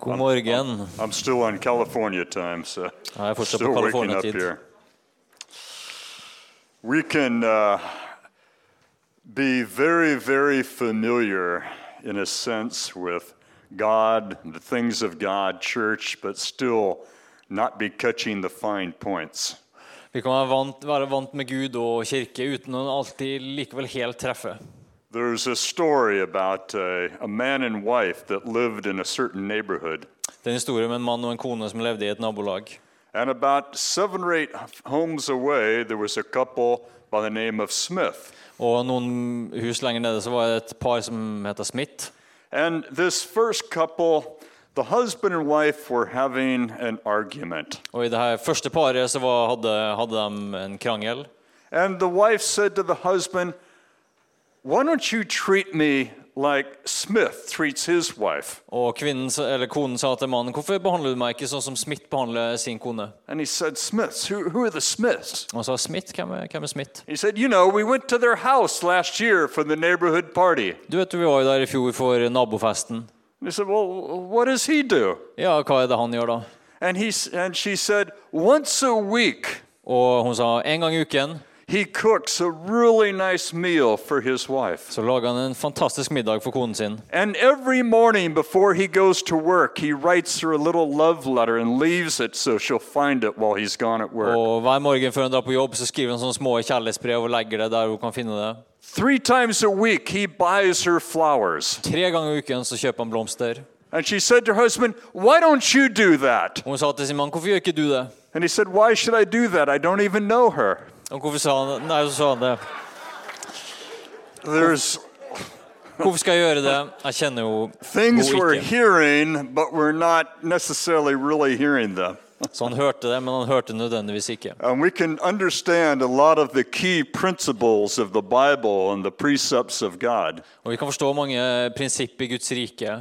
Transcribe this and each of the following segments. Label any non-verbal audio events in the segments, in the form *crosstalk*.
God morgen. I'm still on California time, so Ja, jeg er fortsatt på still waking up California-tid. here. We can uh, be very, very familiar in a sense with God, the things of God, church, but still not be catching the fine points. Vi kan være vant, være vant med Gud og kirke uten å alltid likevel helt treffe. There's a story about uh, a man and wife that lived in a certain neighborhood. Det er en historie om en mann og en kone som levde i et nabolag. And about seven or eight homes away, there was a couple by the name of Smith. Og noen hus lenger nede så var det et par som heter Smith. And this first couple, the husband and wife were having an argument. Og i det her første paret så var, hadde, hadde de en krangel. And the wife said to the husband, Why don't you treat me like Smith treats his wife? Og kvinnen, eller konen sa til mannen hvorfor behandler du meg ikke sånn som Smith behandler sin kone. And he said, Smiths? Who, who are the Smiths? Og han sa Smith, hvem er, hvem er Smith? He said, You know, we went to their house last year for the neighborhood party. Du vet vi var jo der i fjor for nabofesten. And he said, Well, what does he do? Ja, hva er det han gjør da? And, he, and she said, Once a week, Og hun sa en gang i uken he cooks a really nice meal for his wife. så lager han en fantastisk middag for konen sin. And every morning before he goes to work, he writes her a little love letter and leaves it so she'll find it while he's gone at work. Og hver morgen før han drar på jobb, så skriver han sånne små kjærlighetsbrev og legger det der hun kan finne det. Three times a week, he buys her flowers. Tre ganger i uken så kjøper han blomster. And she said to her husband, Why don't you do that? Hun sa til sin mann, hvorfor gjør ikke du det? And he said, Why should I do that? I don't even know her. Hvorfor sa han, nei, så sa han det. There's Hvorfor skal jeg gjøre det? Jeg kjenner jo things we're hearing, but we're not necessarily really hearing them. Så han hørte det, men han hørte nødvendigvis ikke. And we can understand a lot of the key principles of the Bible and the precepts of God, Og vi kan forstå mange prinsipper i Guds rike,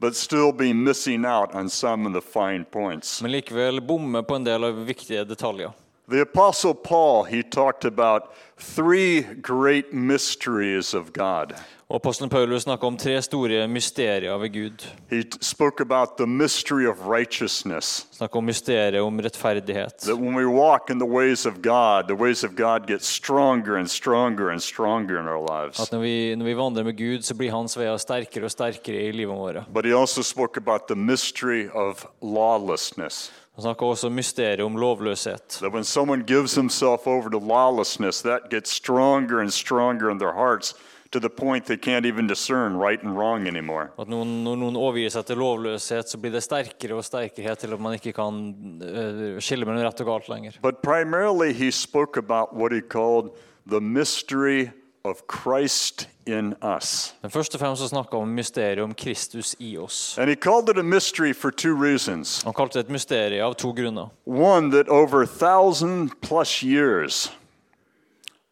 but still be missing out on some of the fine points. men likevel bomme på en del av viktige detaljer. The Apostle Paul, he talked about three great mysteries of God. Apostelen Paulus om tre store mysterier ved Gud. He spoke about the mystery of righteousness. Om mysteriet om rettferdighet. That when we walk in the ways of God, the ways of God get stronger and stronger and stronger in our lives. At når vi, når vi vandrer med Gud, så blir hans veier sterkere og sterkere i livet. But he also spoke about the mystery of lawlessness. Han snakker også om mysteriet om lovløshet. That when someone gives himself over to lawlessness, that gets stronger and stronger in their hearts to the point they can't even discern right and wrong anymore. At noen, når noen overgir seg til lovløshet, så blir det sterkere og sterkere til at man ikke kan eh, skille mellom rett og galt lenger. But primarily, he spoke about what he called the mystery of Christ in us. Men først og fremst så snakka han om mysteriet om Kristus i oss. And he called it a mystery for two reasons. Han kalte det et mysterium av to grunner. One, that over a thousand plus years,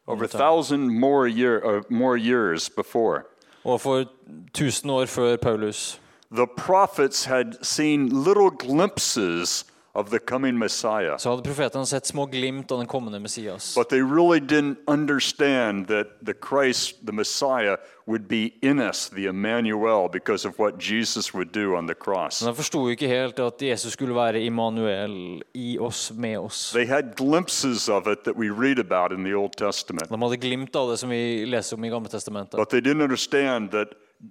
over a thousand more, year, uh, more years before, Og for 1000 år før Paulus the prophets had seen little glimpses of the coming Messiah. så hadde profetene sett små glimt av den kommende Messias. But they really didn't understand that the Christ, the Messiah, would be in us, the Emmanuel, because of what Jesus would do on the cross. Men de forsto jo ikke helt at Jesus skulle være Immanuel i oss, med oss. They had glimpses of it that we read about in the Old Testament, De hadde glimt av det som vi leser om i Gamle testamentet. but they didn't understand that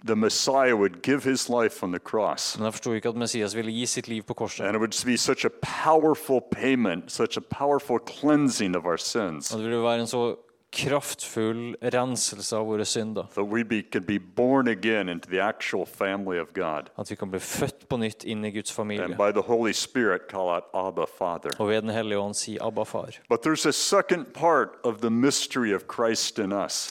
the Messiah would give his life on the cross. Men de forsto ikke at Messias ville gi sitt liv på korset. And it would be such a powerful payment, such a powerful cleansing of our sins. Og det ville være en så kraftfull renselse av våre synder. At vi kan bli født på nytt inn i Guds familie. Spirit, out Abba, Og ved Den hellige ånd si 'Abba, far'.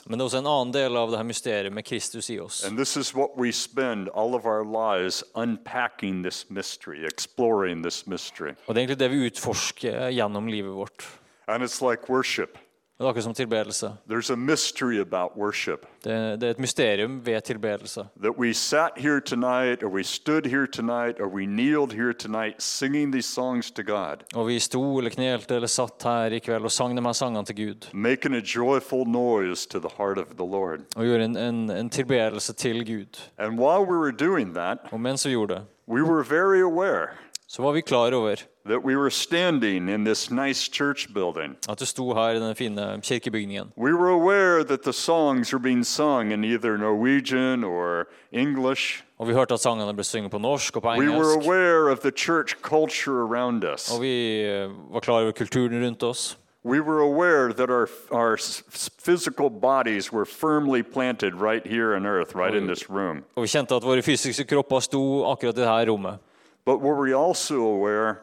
Men det er også en annen del av det her mysteriet med Kristus i oss. And this is what we spend all of our lives unpacking this mystery, exploring this mystery. Og det er egentlig det vi utforsker gjennom livet vårt. And it's like worship. Det er akkurat som tilbedelse. There's a mystery about worship. Det, det er et mysterium ved tilbedelse. That we sat here tonight, or we stood here tonight, or we kneeled here tonight singing these songs to God, Og vi sto eller knelte eller satt her i kveld og sang de her sangene til Gud. making a joyful noise to the heart of the Lord. Og gjorde en, en, en tilbedelse til Gud. And while we were doing that, Og mens vi gjorde det, we were very aware så var vi klar over that we were standing in this nice church building. at du sto her i den fine kirkebygningen. We were aware that the songs were being sung in either Norwegian or English. Og vi hørte at sangene ble sunget på norsk og på We were aware of the church culture around us. Og vi eh, var klar over kulturen oss. We were aware that our, our physical bodies were firmly planted right here on earth, right in this room. Og vi kjente at våre fysiske kropper sto akkurat i. But were we also aware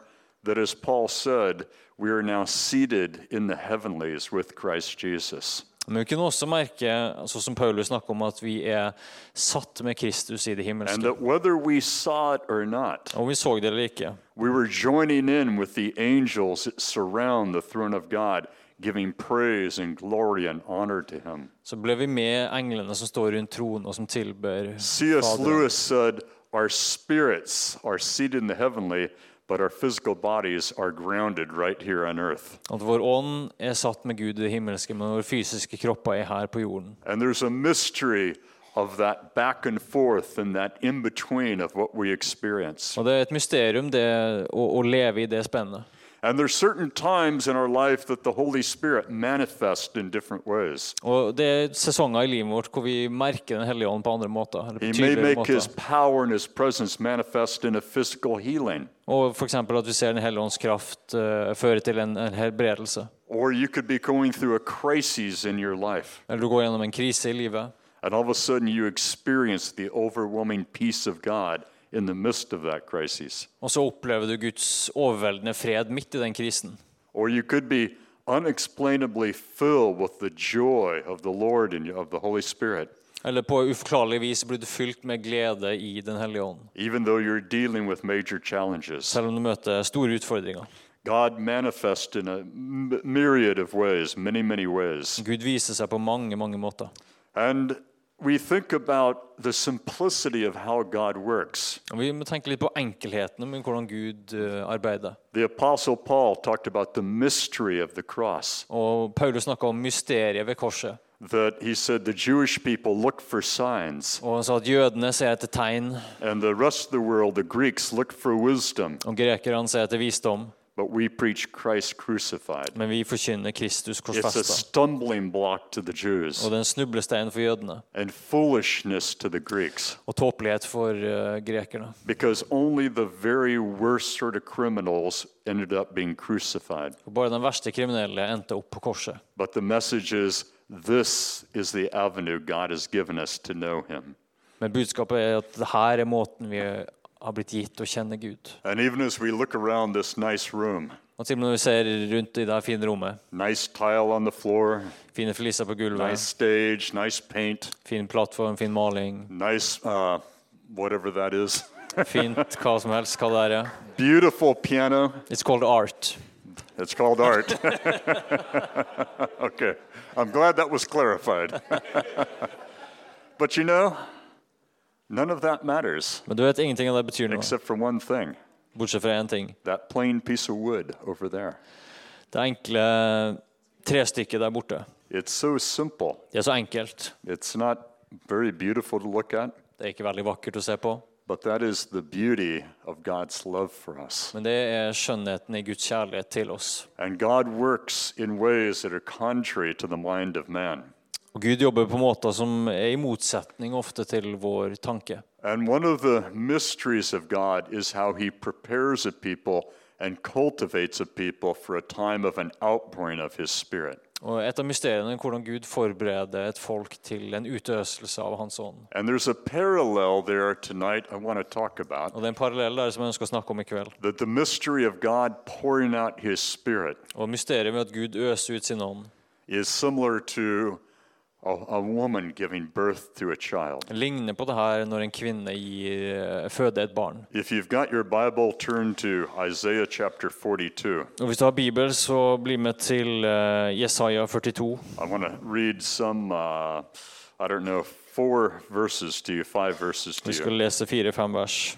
that, as Paul said, we are now seated in the heavenlies with Christ Jesus? Men vi kunne også merke, sånn som Paulus snakker om, at vi er satt med Kristus i det And himmelske. that whether we saw it or not, Og vi så det eller ikke, we were joining in with the angels that surround the throne of God, giving praise and glory and honor to Him. så ble vi med englene som står rundt tronen og som tilber C.S. Lewis said, Our spirits are seated in the heavenly, but our physical bodies are grounded right here on earth. At vår ånd er satt med Gud i det himmelske, men våre fysiske kropper er her på jorden. And there's a mystery of that back and forth and that in between of what we experience. Og det er et mysterium det å, å leve i det spennet. And there's certain times in our life that the Holy Spirit manifests in different ways. Og det er sesonger i livet vårt hvor vi merker Den hellige ånd på andre måter. He may make his måter. power and his presence manifest in a physical healing. Og f.eks. at vi ser Den hellige ånds kraft eh, føre til en, en helbredelse. Or you could be going through a crisis in your life, Eller du går gjennom en krise i livet, and all of a sudden you experience the overwhelming peace of God in the midst of that crisis. Och så upplever du Guds överväldigande fred mitt i den krisen. Or you could be unexplainably filled with the joy of the Lord and of the Holy Spirit, Eller på uforklarlig vis blir du fylt med glede i Den hellige ånd. even though you're dealing with major challenges. Selv om du møter store utfordringer. God manifests in a myriad of ways, many, many ways. Gud viser seg på mange, mange måter. And we think about the simplicity of how God works. Vi må tenke litt på enkelheten med hvordan Gud eh, arbeider. The Apostle Paul talked about the mystery of the cross, Og Paulus snakket om mysteriet ved korset. that he said the Jewish people look for signs, Og han sa at jødene ser etter tegn, and the rest of the world, the Greeks, look for wisdom, og grekerne ser etter visdom. But we preach Christ crucified. Men vi forkynner Kristus It's a korsfesta. stumbling block to the Jews Og det er en snublestein for jødene. and foolishness to the Greeks, Og tåpelighet for eh, grekerne. because only the very worst sort of criminals ended up being crucified. Bare den verste kriminelle endte opp på korset. But the message is this is the avenue God has given us to know Him. Men budskapet er at det her er måten vi har blitt gitt å kjenne Gud. And even as we look around this nice room, Og til og med når vi ser rundt i det her fine rommet, nice tile on the floor, fine fliser på gulvet, nice stage, nice paint, fin plattform, fin maling, nice uh, whatever that is, *laughs* fint hva som helst, hva det er. beautiful piano. It's called art. It's called art. *laughs* okay, I'm glad that was clarified. *laughs* but you know, none of that matters Men du vet ingenting av det betyr noe, except for one thing bortsett fra én ting. that plain piece of wood over there. Det enkle trestykket der borte. It's so simple. Det er så enkelt. It's not very beautiful to look at, Det er ikke veldig vakkert å se på, but that is the beauty of God's love for us. men det er skjønnheten i Guds kjærlighet til oss. And God works in ways that are contrary to the mind of man. Og Gud jobber på måter som er i motsetning ofte til vår tanke. And one of the mysteries of God is how he prepares a people and cultivates a people for a time of an outpouring of his spirit. Og et av mysteriene er hvordan Gud forbereder et folk til en utøselse av Hans ånd. Og det er en parallell der som jeg ønsker å snakke om i kveld. Spirit Og mysteriet med at Gud øser ut sin ånd is similar to a, a woman giving birth to a child. ligner på det her når en kvinne gir, eh, føder et barn. If you've got your Bible, turn to Isaiah chapter 42. Og Hvis du har Bibel, så bli med til eh, Jesaja 42. I want to read some, uh, I don't know, four verses to you, five verses to Vi skal lese fire-fem vers.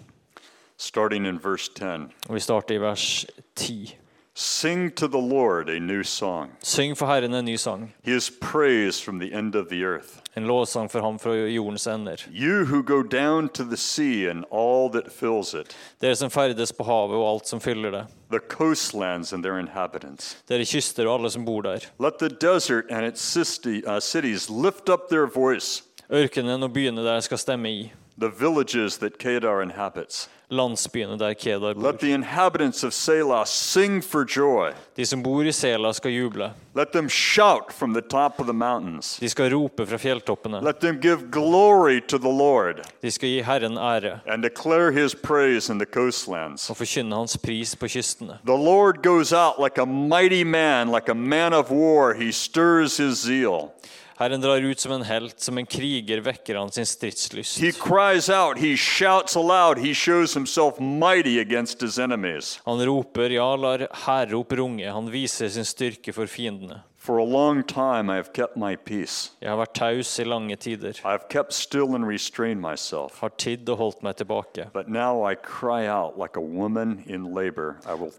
starting in verse 10. Og Vi starter i vers 10. Sing to the Lord a new song, Syng for Herren en ny sang, his praise from the end of the earth. en lovsang for ham fra jordens ender. You who go down to the sea and all that fills it, Dere som ferdes på havet og alt som fyller det. the coastlands and their inhabitants. Dere kyster og alle som bor der. Let the desert and its cisti- uh, cities lift up their voice, Ørkenen og byene der skal stemme i. the villages that Kedar inhabits. Landsbyene der Kedar bor. Let the inhabitants of Selah sing for joy. De som bor i Sela, skal juble. Let them shout from the top of the mountains. De skal rope fra fjelltoppene. Let them give glory to the Lord De skal gi Herren ære and declare his praise in the coastlands. og forkynne hans pris på kystene. The Lord goes out like a mighty man, like a man of war. He stirs his zeal. Herren drar ut som en helt, som en kriger han sin stridslyst. He cries out, he shouts aloud, he shows himself mighty against his enemies. Han roper, ja, lar hærrop runge, han viser sin styrke for fiendene. For a long time I have kept my peace. Har taus i lange tider, I have kept still and restrained myself. har tidd og holdt meg tilbake. But now I cry out like a woman in labor. I will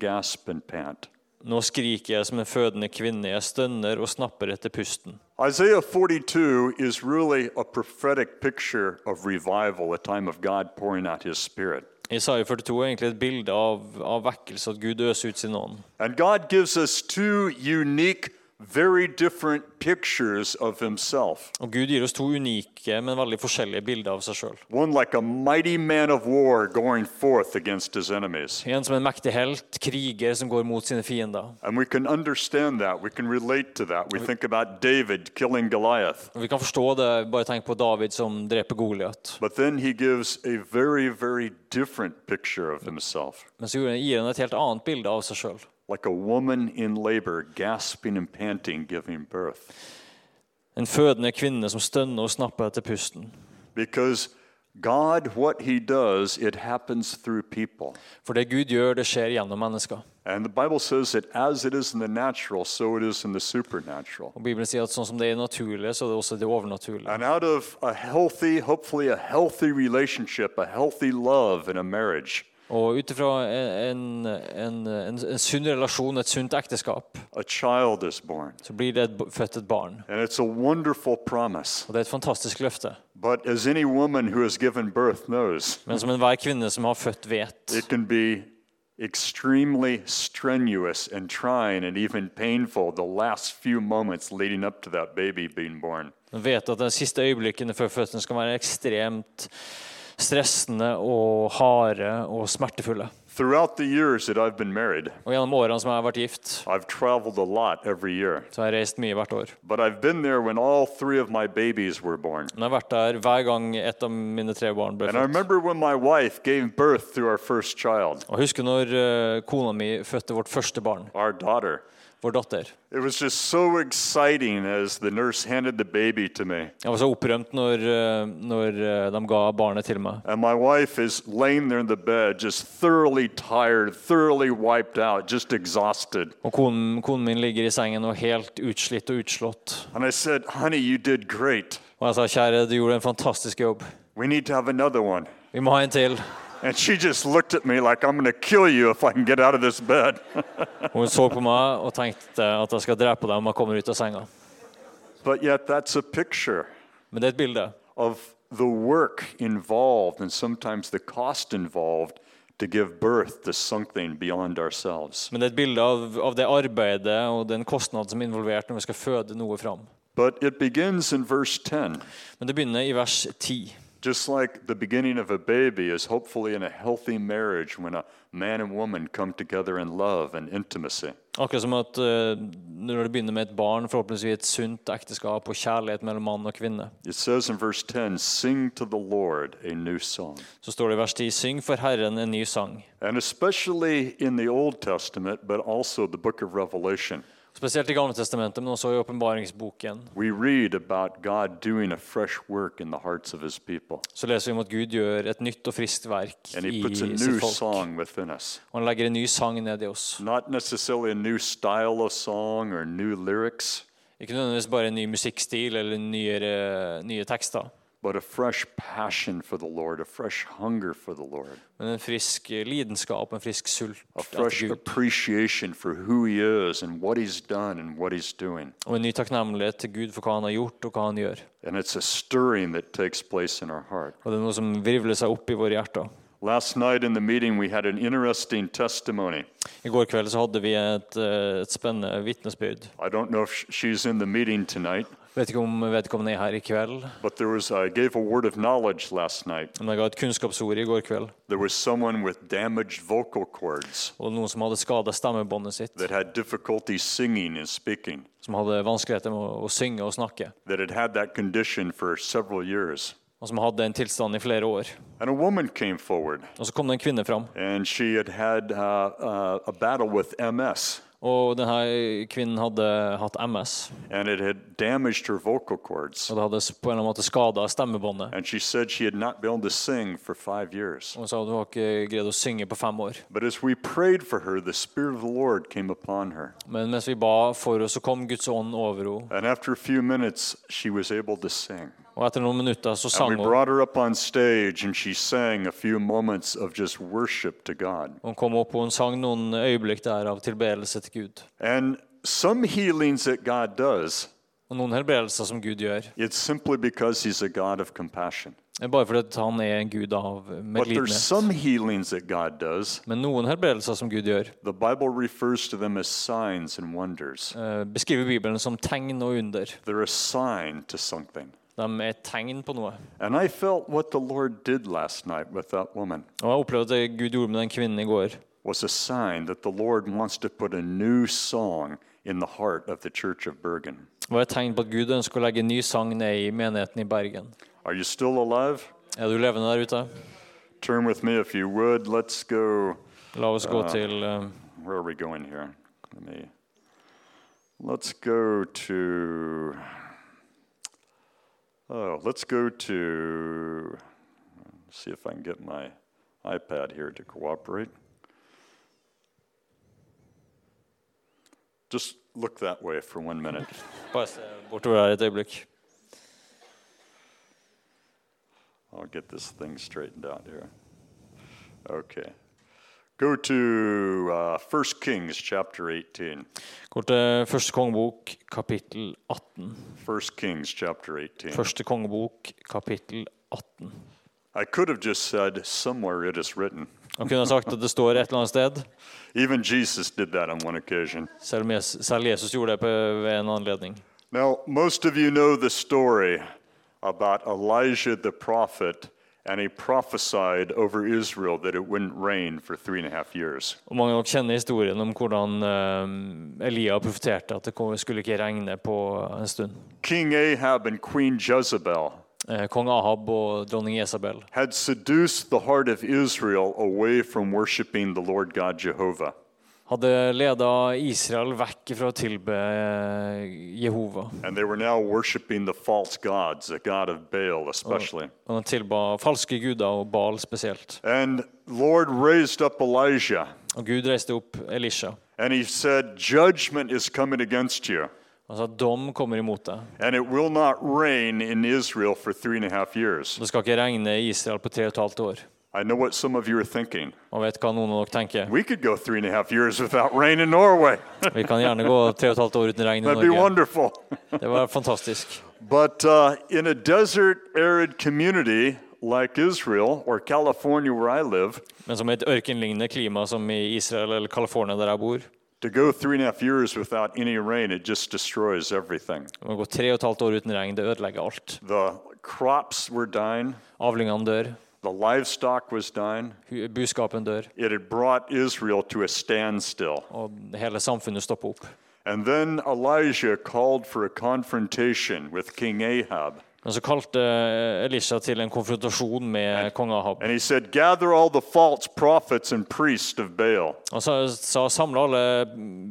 gasp and pant. Nå skriker jeg som en fødende kvinne, jeg stønner og snapper etter pusten. Isaiah 42 is really a prophetic picture of revival, a time of God pouring out his spirit. Isaiah 42 er egentlig et bilde av, av vekkelse, at Gud øser ut sin ånd. And God gives us two unique, very different pictures of himself. Og Gud gir oss to unike, men veldig forskjellige bilder av seg selv. One like a mighty man of war going forth against his enemies. En som en mektig helt, kriger som går mot sine fiender. And we can understand that. We can relate to that. We think about David killing Goliath. Vi kan forstå det, bare tenk på David som dreper Goliat. But then he gives a very, very different picture of himself. Men så gir han et helt annet bilde av seg sjøl. Like a woman in labor, gasping and panting, giving birth. En fødende kvinne som stønner og snapper etter pusten. Because God, what he does, it happens through people. For det Gud gjør, det skjer gjennom mennesker. And the Bible says that as it is in the natural, so it is in the supernatural. Og Bibelen sier at sånn som det er naturlig, så er det også det overnaturlige. And out of a healthy, hopefully a healthy relationship, a healthy love in a marriage, Og ut ifra en, en, en, en sunn relasjon, et sunt ekteskap, så blir det et, født et barn. Og det er et fantastisk løfte. Knows, Men som enhver kvinne som har født, vet, extremely strenuous and trying and even painful the last few moments leading up to that baby being born. man vet att de siste ögonblicken før födseln skal være ekstremt stressende og harde og smertefulle. Throughout the years that I've been married, Og gjennom årene som jeg har vært gift, I've traveled a lot every year. så har jeg reist mye hvert år. But I've been there when all three of my babies were born. Men jeg har vært der hver gang et av mine tre barn ble And I født. remember when my wife gave birth to our first child, Og jeg husker når eh, kona mi fødte vårt første barn, our daughter. Vår datter. It was just so exciting as the nurse handed the baby to me. Jeg var så opprømt når, eh, når eh, de ga barnet til meg. And my wife is laying there in the bed, just thoroughly tired, thoroughly wiped out, just exhausted. Og konen, konen min ligger i sengen og helt utslitt og utslått. And I said, Honey, you did great. Og jeg sa, kjære, du gjorde en fantastisk jobb. We need to have another one. Vi må ha en til. And she just looked at me like, I'm going to kill you if I can get out of this bed. *laughs* På meg og tenkte at jeg skal drepe deg om jeg kommer ut av senga. but yet, that's a picture Men det er et bilde of the work involved and sometimes the cost involved to give birth to something beyond ourselves. Men det av, av det arbeidet og den kostnad som er involvert når vi skal føde noe fram. But it begins in verse 10. Men det begynner i vers 10. Just like the beginning of a baby is hopefully in a healthy marriage when a man and woman come together in love and intimacy. Akkurat som at eh, når det begynner med et barn, forhåpentligvis et sunt ekteskap og kjærlighet mellom mann og kvinne, It says in verse 10 Sing to the Lord a new song. så står det i vers 10 Syng for Herren en ny sang. And especially in the Old Testament, but also the book of Revelation, Spesielt i Gamle testamentet, men også i åpenbaringsboken. Så leser vi om at Gud gjør et nytt og friskt verk i sitt folk. Og han legger en ny sang ned i oss. Ikke nødvendigvis bare en ny musikkstil eller nyere, nye tekster. But a fresh passion for the Lord, a fresh hunger for the Lord, men en frisk lidenskap, en frisk sult a fresh appreciation for who he is and what he's done and what he's doing. Og en ny takknemlighet til Gud for hva han har gjort og hva han gjør. And it's a stirring that takes place in our heart. Det er noe som virvler seg opp i våre hjerter. Last night in the meeting, we had an interesting testimony. I går så hadde vi et, eh, et spennende. I don't know if she's in the meeting tonight, Vet ikke om vedkommende er her i kveld, but there was I gave a word of knowledge last night. men jeg ga et kunnskapsord i går kveld. There was someone with damaged vocal cords Og noen som hadde skada stemmebåndet sitt, that had difficulty singing and speaking, som hadde vanskeligheter med å, å synge og snakke, that had had that condition for several years. og som hadde en tilstand i flere år. And a woman came forward, Og så kom det en kvinne fram, and she had had uh, uh, a battle with MS, og denne kvinnen hadde hatt MS. and it had damaged her vocal cords. Og det hadde på en eller annen måte skada stemmebåndet. And she said she had not been able to sing for five years. Og hun sa hun har ikke greid å synge på fem år. But as we prayed for her, the Spirit of the Lord came upon her. Men mens vi ba for henne, så kom Guds ånd over henne. And after a few minutes, she was able to sing. Og etter noen minutter så sang hun. stage, sang. Hun kom opp og hun sang noen øyeblikk der av tilbedelse til Gud. And some healings that God does, Og noen helbredelser som Gud gjør, it's simply because He's a God of compassion. bare fordi han er en Gud av medlidenhet. Men noen helbredelser som Gud gjør, eh, beskriver Bibelen som tegn og under. They're a sign to something. De er et tegn på noe. And I felt what the Lord did last night with that woman Og jeg opplevde det Gud gjorde med den kvinnen i går, was a sign that the Lord wants to put a new song in the heart of the church of Bergen. var et tegn på at Gud ønsker å legge en ny sang ned i menigheten i Bergen. Are you still alive? Er du levende der ute? Turn with me if you would. Let's go. La oss gå til eh, Where are we going here? Let me. Let's go to. Oh, let's go to. See if I can get my iPad here to cooperate. Just look that way for one minute. Bare bortover her et øyeblikk. I'll get this thing straightened out here. Okay. Go to uh, 1 Kings chapter 18. Går til første kongebok, kapittel 18. 1 Kings chapter 18. Første kongebok, kapittel 18. I could have just said, somewhere it is written. Han kunne sagt at det står et eller annet sted, *laughs* Even Jesus did that on one occasion. selv, Jesus, selv Jesus gjorde det på, ved en anledning. Now, most of you know the story about Elijah the prophet, and he prophesied over Israel that it wouldn't rain for three and a half years. Og Mange av dere kjenner historien om hvordan eh, Elia profeterte at det skulle ikke regne på en stund. King Ahab and Queen Jezebel Eh, Kong Ahab og dronning Isabel had seduced the heart of Israel away from worshiping the Lord God Jehovah. Hadde leda Israel vekk fra å tilbe eh, Jehova. Gods, god Baal og, Og de tilba falske guder og Baal spesielt. Og Gud reiste opp Elisha. and he said, Judgment is coming against you, dom kommer imot deg. and it will not rain in Israel for three and a half years. Det skal ikke regne i Israel på tre og et halvt år. I know what some of you are thinking. Og vet hva noen av dere tenker? We could go three and a half years without rain in Norway. *laughs* Vi kan gjerne gå tre og et halvt år uten regn i That'd be wonderful. *laughs* Det var fantastisk. But uh, in a desert, arid community like Israel or California, where I live, Men som et ørkenlignende klima som i Israel eller California, der jeg bor, to go three and a half years without any rain, it just destroys everything. å gå tre og et halvt år uten regn, det ødelegger alt. The crops were dying, Avlingene dør. The livestock was Buskapen dør. It had brought Israel to a standstill. Og hele samfunnet stopper opp. And then Elijah called for a confrontation with King Ahab. Men så kalte eh, Elisha til en konfrontasjon med kong Ahab. And he said, Gather all the false prophets and priests of Baal. Han sa, sa samle alle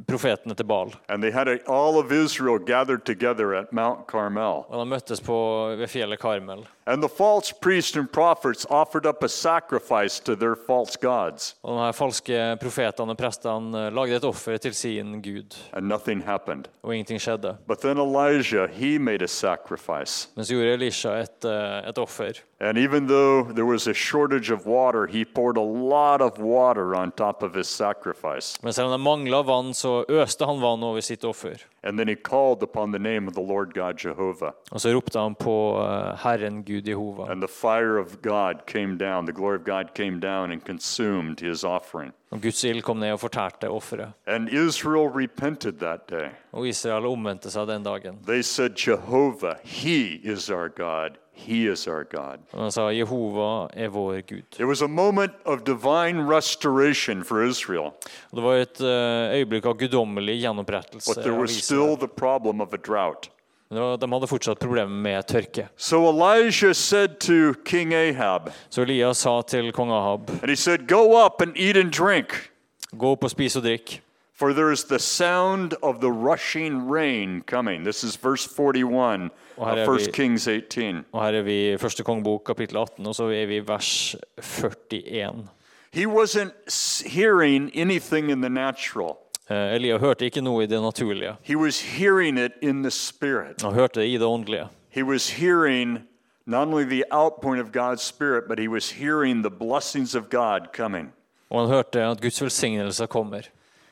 profetene til Baal. And they had all of Israel gathered together at Mount Carmel. Og de møttes på, ved fjellet Karmel. And the false priests and prophets offered up a sacrifice to their false gods, Og de falske profetene og prestene eh, lagde et offer til sin gud, and nothing happened. og ingenting skjedde. But then Elijah, he made a sacrifice. Men så gjorde Elisha et, eh, et offer. And even though there was a shortage of water, he poured a lot of water on top of his sacrifice. Men selv om de mangla vann, så øste han vann over sitt offer. And then he called upon the name of the Lord God Jehovah. Og så ropte han på eh, Herren Gud Jehova. And the fire of God came down, the glory of God came down and consumed his offering. Og Guds ild kom ned og fortærte offeret. And Israel repented that day. Og Israel omvendte seg den dagen. They said, Jehovah, He is our God. He is our God. Og han sa Jehova er vår Gud. It was a moment of divine restoration for Israel, Og det var et eh, øyeblikk av guddommelig gjenopprettelse. but there was still the problem of a drought. Men det var, de hadde fortsatt problemer med tørke. So Elijah said to King Ahab, Så Elias sa til kong Ahab and he said, Go up and eat and drink, Gå opp og spis og drikk, for there is the sound of the rushing rain coming. This is verse 41 Og her of er 1 vi- Kings 18. Og her er vi i første kongebok, kapittel 18, og så er vi i vers 41. He wasn't s- hearing anything in the natural, Elia hørte ikke noe i det naturlige. he was hearing it in the spirit. Han hørte det i det åndelige. He was hearing not only the outpouring of God's Spirit, but he was hearing the blessings of God coming. Og han hørte at Guds velsignelse kommer.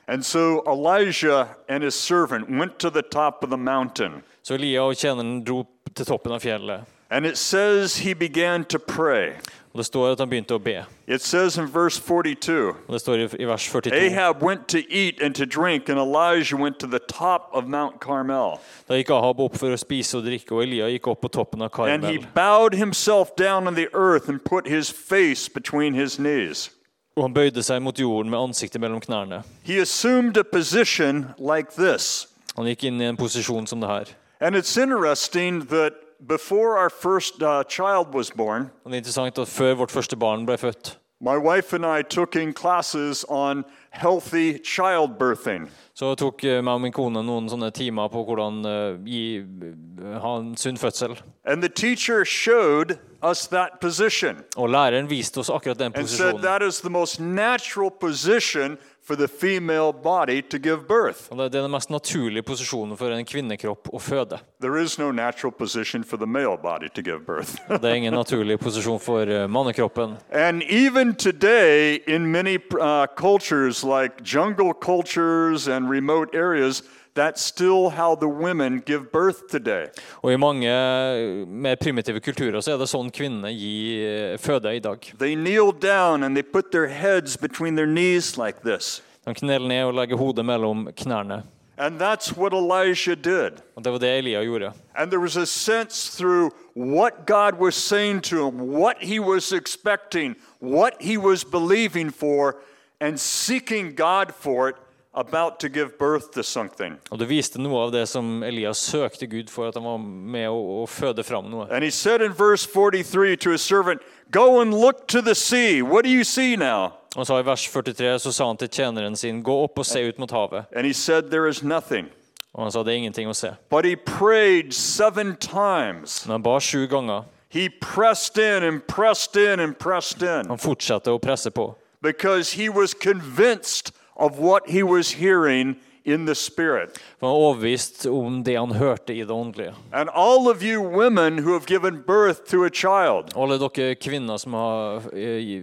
And so Elijah and his servant went to the top of the mountain. Så Elia og tjeneren dro til toppen av fjellet. And it says he began to pray. Og det står at han begynte å be. It says in verse 42 Og det står i, vers 42. Ahab went to eat and to drink, and Elijah went to the top of Mount Carmel. Da gikk Ahab opp for å spise og drikke, og Elia gikk opp på toppen av And he bowed himself down on the earth and put his face between his knees. Og han bøyde seg mot jorden med ansiktet mellom knærne. He assumed a position like this. Han gikk inn i en posisjon som det her. And it's interesting that before our first uh, child was born, Og det er interessant at Før vårt første barn ble født, my wife and I took in classes on healthy childbirthing. så tok eh, meg og min kone noen sånne timer på hvordan eh, gi, eh, ha en sunn fødsel. And the teacher showed us that position Og læreren viste oss akkurat den and said posisjonen. that is the most natural position for the female body to give birth. Det er den mest naturlige posisjonen for en kvinnekropp å føde. There is no natural position for the male body to give birth. *laughs* Det er ingen naturlig posisjon for eh, mannekroppen. And even today, in many uh, cultures like jungle cultures and remote areas, that's still how the women give birth today. Og i mange eh, mer primitive kulturer så er det sånn kvinnene gir eh, føde i dag. They kneel down and they put their heads between their knees like this. De kneler ned og legger hodet mellom knærne. And that's what Elijah did. Og det var det Elia gjorde. And there was a sense through what God was saying to him, what he was expecting, what he was believing for, and seeking God for it, about to give birth to something. Og det viste noe av det som Elias søkte Gud for, at han var med å, å føde fram noe. And he said in verse 43 to his servant, Go and look to the sea. What do you see now? Og så I vers 43 så sa han til tjeneren sin, gå opp og se ut mot havet. And he said, There is nothing. Og han sa, det er ingenting å se. But he prayed seven times. Men han ba sju ganger. He pressed in and pressed in and pressed in Han fortsatte å presse på. because he was convinced of what he was hearing in the Spirit. Var overbevist om det han hørte i det åndelige. And all of you women who have given birth to a child, Alle dere kvinner som har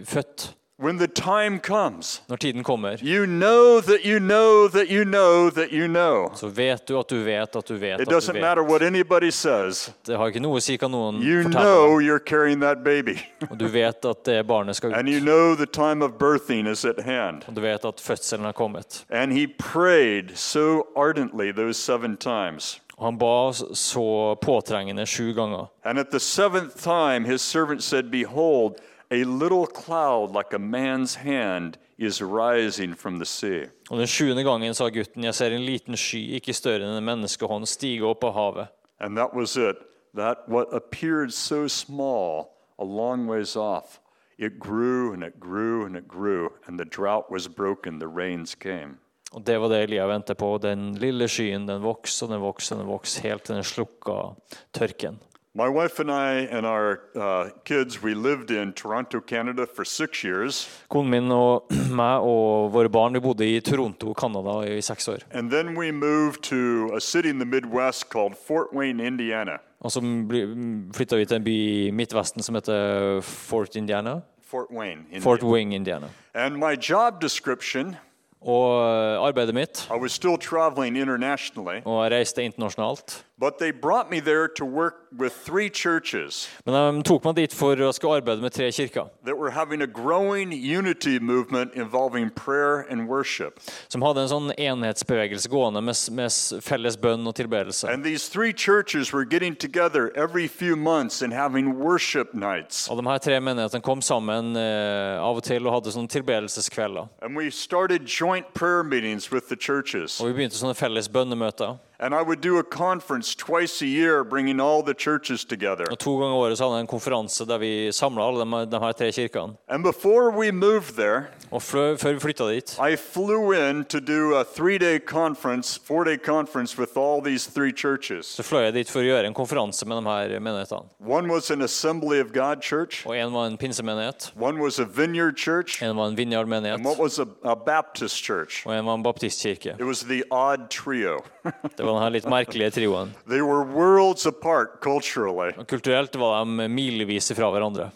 født, when the time comes, når tiden kommer, you know that you know that you know that you know. så vet du at du vet at du vet It at du doesn't matter what anybody says. Det har ikke noe å si hva noen You know you're carrying that baby. Og du vet at det barnet skal *laughs* And you ut. know the time of birthing is at hand. Og du vet at fødselen er kommet. And he prayed so ardently those seven times. Og han ba så påtrengende sju ganger. And at the seventh time, his servant said, Behold, a little cloud like a man's hand is rising from the sea. Og den sjuende gangen sa gutten, jeg ser en liten sky, ikke større enn en menneskehånd, stige opp av havet. And that was it. That what appeared so small a long ways off, it grew and it grew and it grew, and the drought was broken, the rains came. Og det var det Elia ventet på. Den lille skyen den vokste og den vokste og den vokste helt til den slukka tørken. My wife and I and our uh, kids, we lived in Toronto, Canada for six years. Konen min og *clears throat* meg og våre barn vi bodde i Toronto, Canada i seks år. And then we moved to a city in the Midwest called Fort Wayne, Indiana. Og så flytta vi til en by i Midtvesten som heter Fort Indiana. Fort Wayne. Indiana. Fort Wayne, Indiana. And my job description, Og eh, arbeidet mitt I was still traveling internationally, Og jeg reiste internasjonalt. Men de tok meg dit for å skulle arbeide med tre kirker. Som hadde en sånn enhetsbevegelse gående med, med felles bønn og tilbedelse. Og de her tre menighetene kom sammen eh, av og til og hadde sånne tilbedelseskvelder. Og vi begynte sånne felles bønnemøter. And I would do a conference twice a year, bringing all the churches together. Og To ganger året så hadde jeg en konferanse der vi samla alle de, de her tre kirkene. And before we moved there, Og flø, før vi flytta dit, I flew in to do a three day conference, four day conference with all these three churches. så fløy jeg dit for å gjøre en konferanse med de her menighetene. One was an Assembly of God church, Og En var en pinsemenighet, one was a Vineyard church, en var en and what was a, a Baptist church. og en var en baptistkirke. It was the odd trio. Det var denne litt merkelige trioen. Kulturelt var de milevis fra hverandre.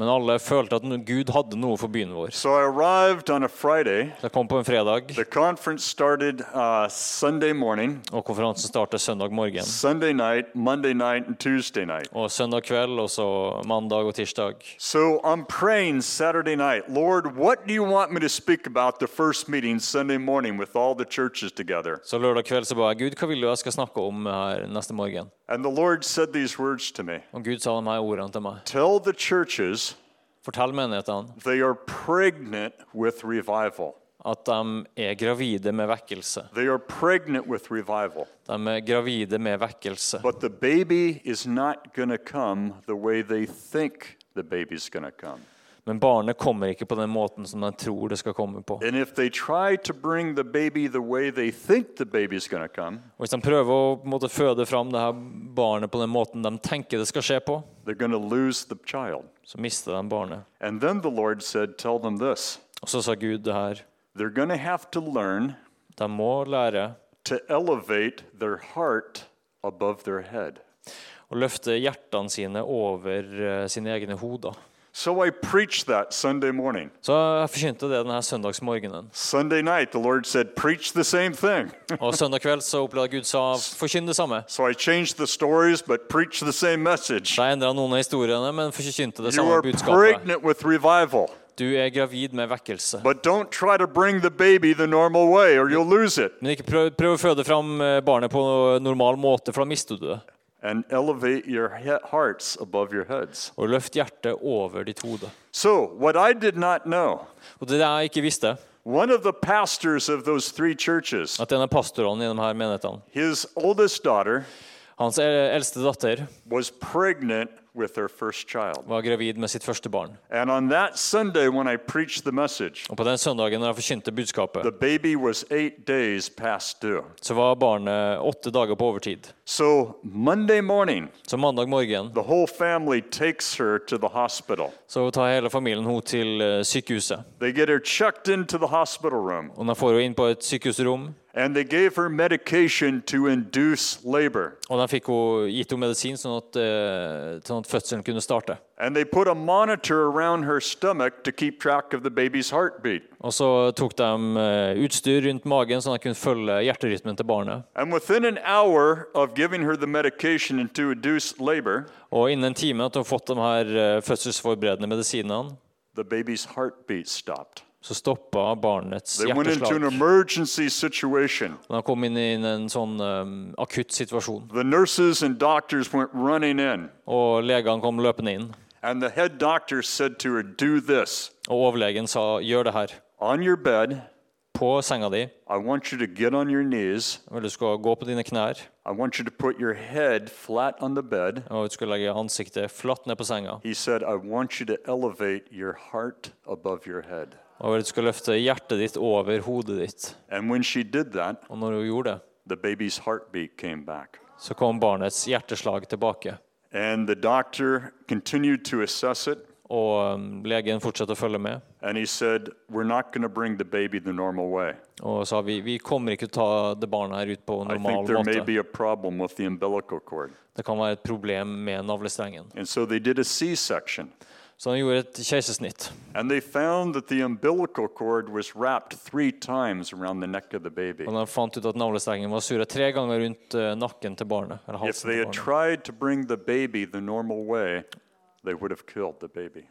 But they were all sensing God has something for our city. Men alle følte at Gud hadde noe for byen vår. So I arrived on a Friday. Så jeg kom på en fredag, The conference started uh, Sunday morning, og konferansen startet søndag morgen. Sunday night, Monday night, and Tuesday night. Og søndag kveld, og så mandag og tirsdag. So I'm praying Saturday night, Lord, what do you want me to speak about the first meeting Sunday morning with all the churches together? Så lørdag kveld så ba jeg Gud, hva vil du jeg skal snakke om her neste morgen? And the Lord said these words to me Og Gud sa de her ordene til meg. Tell the churches Fortell menighetene they are pregnant with revival. at de er gravide med vekkelse. They are pregnant with revival. De er gravide med vekkelse. But the baby is not going to come the way they think the baby's going to come. Men barnet kommer ikke på den måten som de tror det skal komme på. Come, og hvis de prøver å måtte, føde fram det her barnet på den måten de tenker det skal skje på, så mister de barnet. Said, og så sa Gud det her. de må lære å løfte hjertene sine over eh, sine egne hoder. So I preached that Sunday morning. Så jeg forkynte det denne søndagsmorgenen. Sunday night, the Lord said, Preach the same thing. *laughs* Og søndag kveld så opplevde jeg Gud sa forkynn det samme. so I changed the stories, but preach the same message. Så jeg endra noen av historiene, men forkynte det You samme are budskapet. pregnant with revival, Du er gravid med vekkelse. but don't try to bring the baby the normal way or you'll lose it. Men ikke prøv, prøv å føde fram eh, barnet på normal måte, for da mister du det. And elevate your hearts above your heads. Og løft hjertet over ditt hode. So, what I did not know, Og det jeg ikke visste, one of the pastors of those three churches, at i de her menighetene, his oldest daughter, hans eldste datter, was pregnant with her first child. var gravid med sitt første barn. And on that Sunday, when I preached the message, Og på den søndagen når jeg forkynte budskapet, the baby was eight days past due. så var barnet åtte dager på overtid. So, Monday morning, Så mandag morgen the whole family takes her to the hospital. så tar hele familien henne til eh, sykehuset. They get her checked into the hospital room, Og de får henne inn på et sykehusrom, and they gave her medication to induce labor. og de fikk henne gitt henne medisin sånn at, eh, sånn at fødselen kunne starte. And they put a monitor around her stomach to keep track of the baby's heartbeat. Og så tok de eh, utstyr rundt magen sånn at de kunne følge hjerterytmen til barnet. And within an hour of giving her the medication and to induce labor, Og innen en time at hun har fått de her eh, fødselsforberedende medisinene, the baby's heartbeat stopped. så stoppa barnets hjerteslag. Han kom inn i en sånn um, akutt situasjon. Og legene kom løpende inn. Her, Og overlegen sa, 'Gjør det her'. Bed, på senga di. Knees, du skal gå på dine knær. you to put your head flat on the bed He said, I want you to elevate your heart above your head. Og du skal løfte hjertet ditt over hodet ditt. That, og når hun gjorde det, så kom barnets hjerteslag tilbake. It, og um, legen fortsatte å følge med. Said, og sa vi, vi kommer ikke til å ta det barnet her ut på normal måte. Det kan være et problem med navlestrengen. And so they did a C-section. Så han gjorde et keisersnitt. And they found that the umbilical cord was wrapped three times around the neck of the baby. Og de fant ut at navlestrengen var surret tre ganger rundt eh, nakken til barnet. Eller If they had tried to bring the baby the normal way, they would have killed the baby.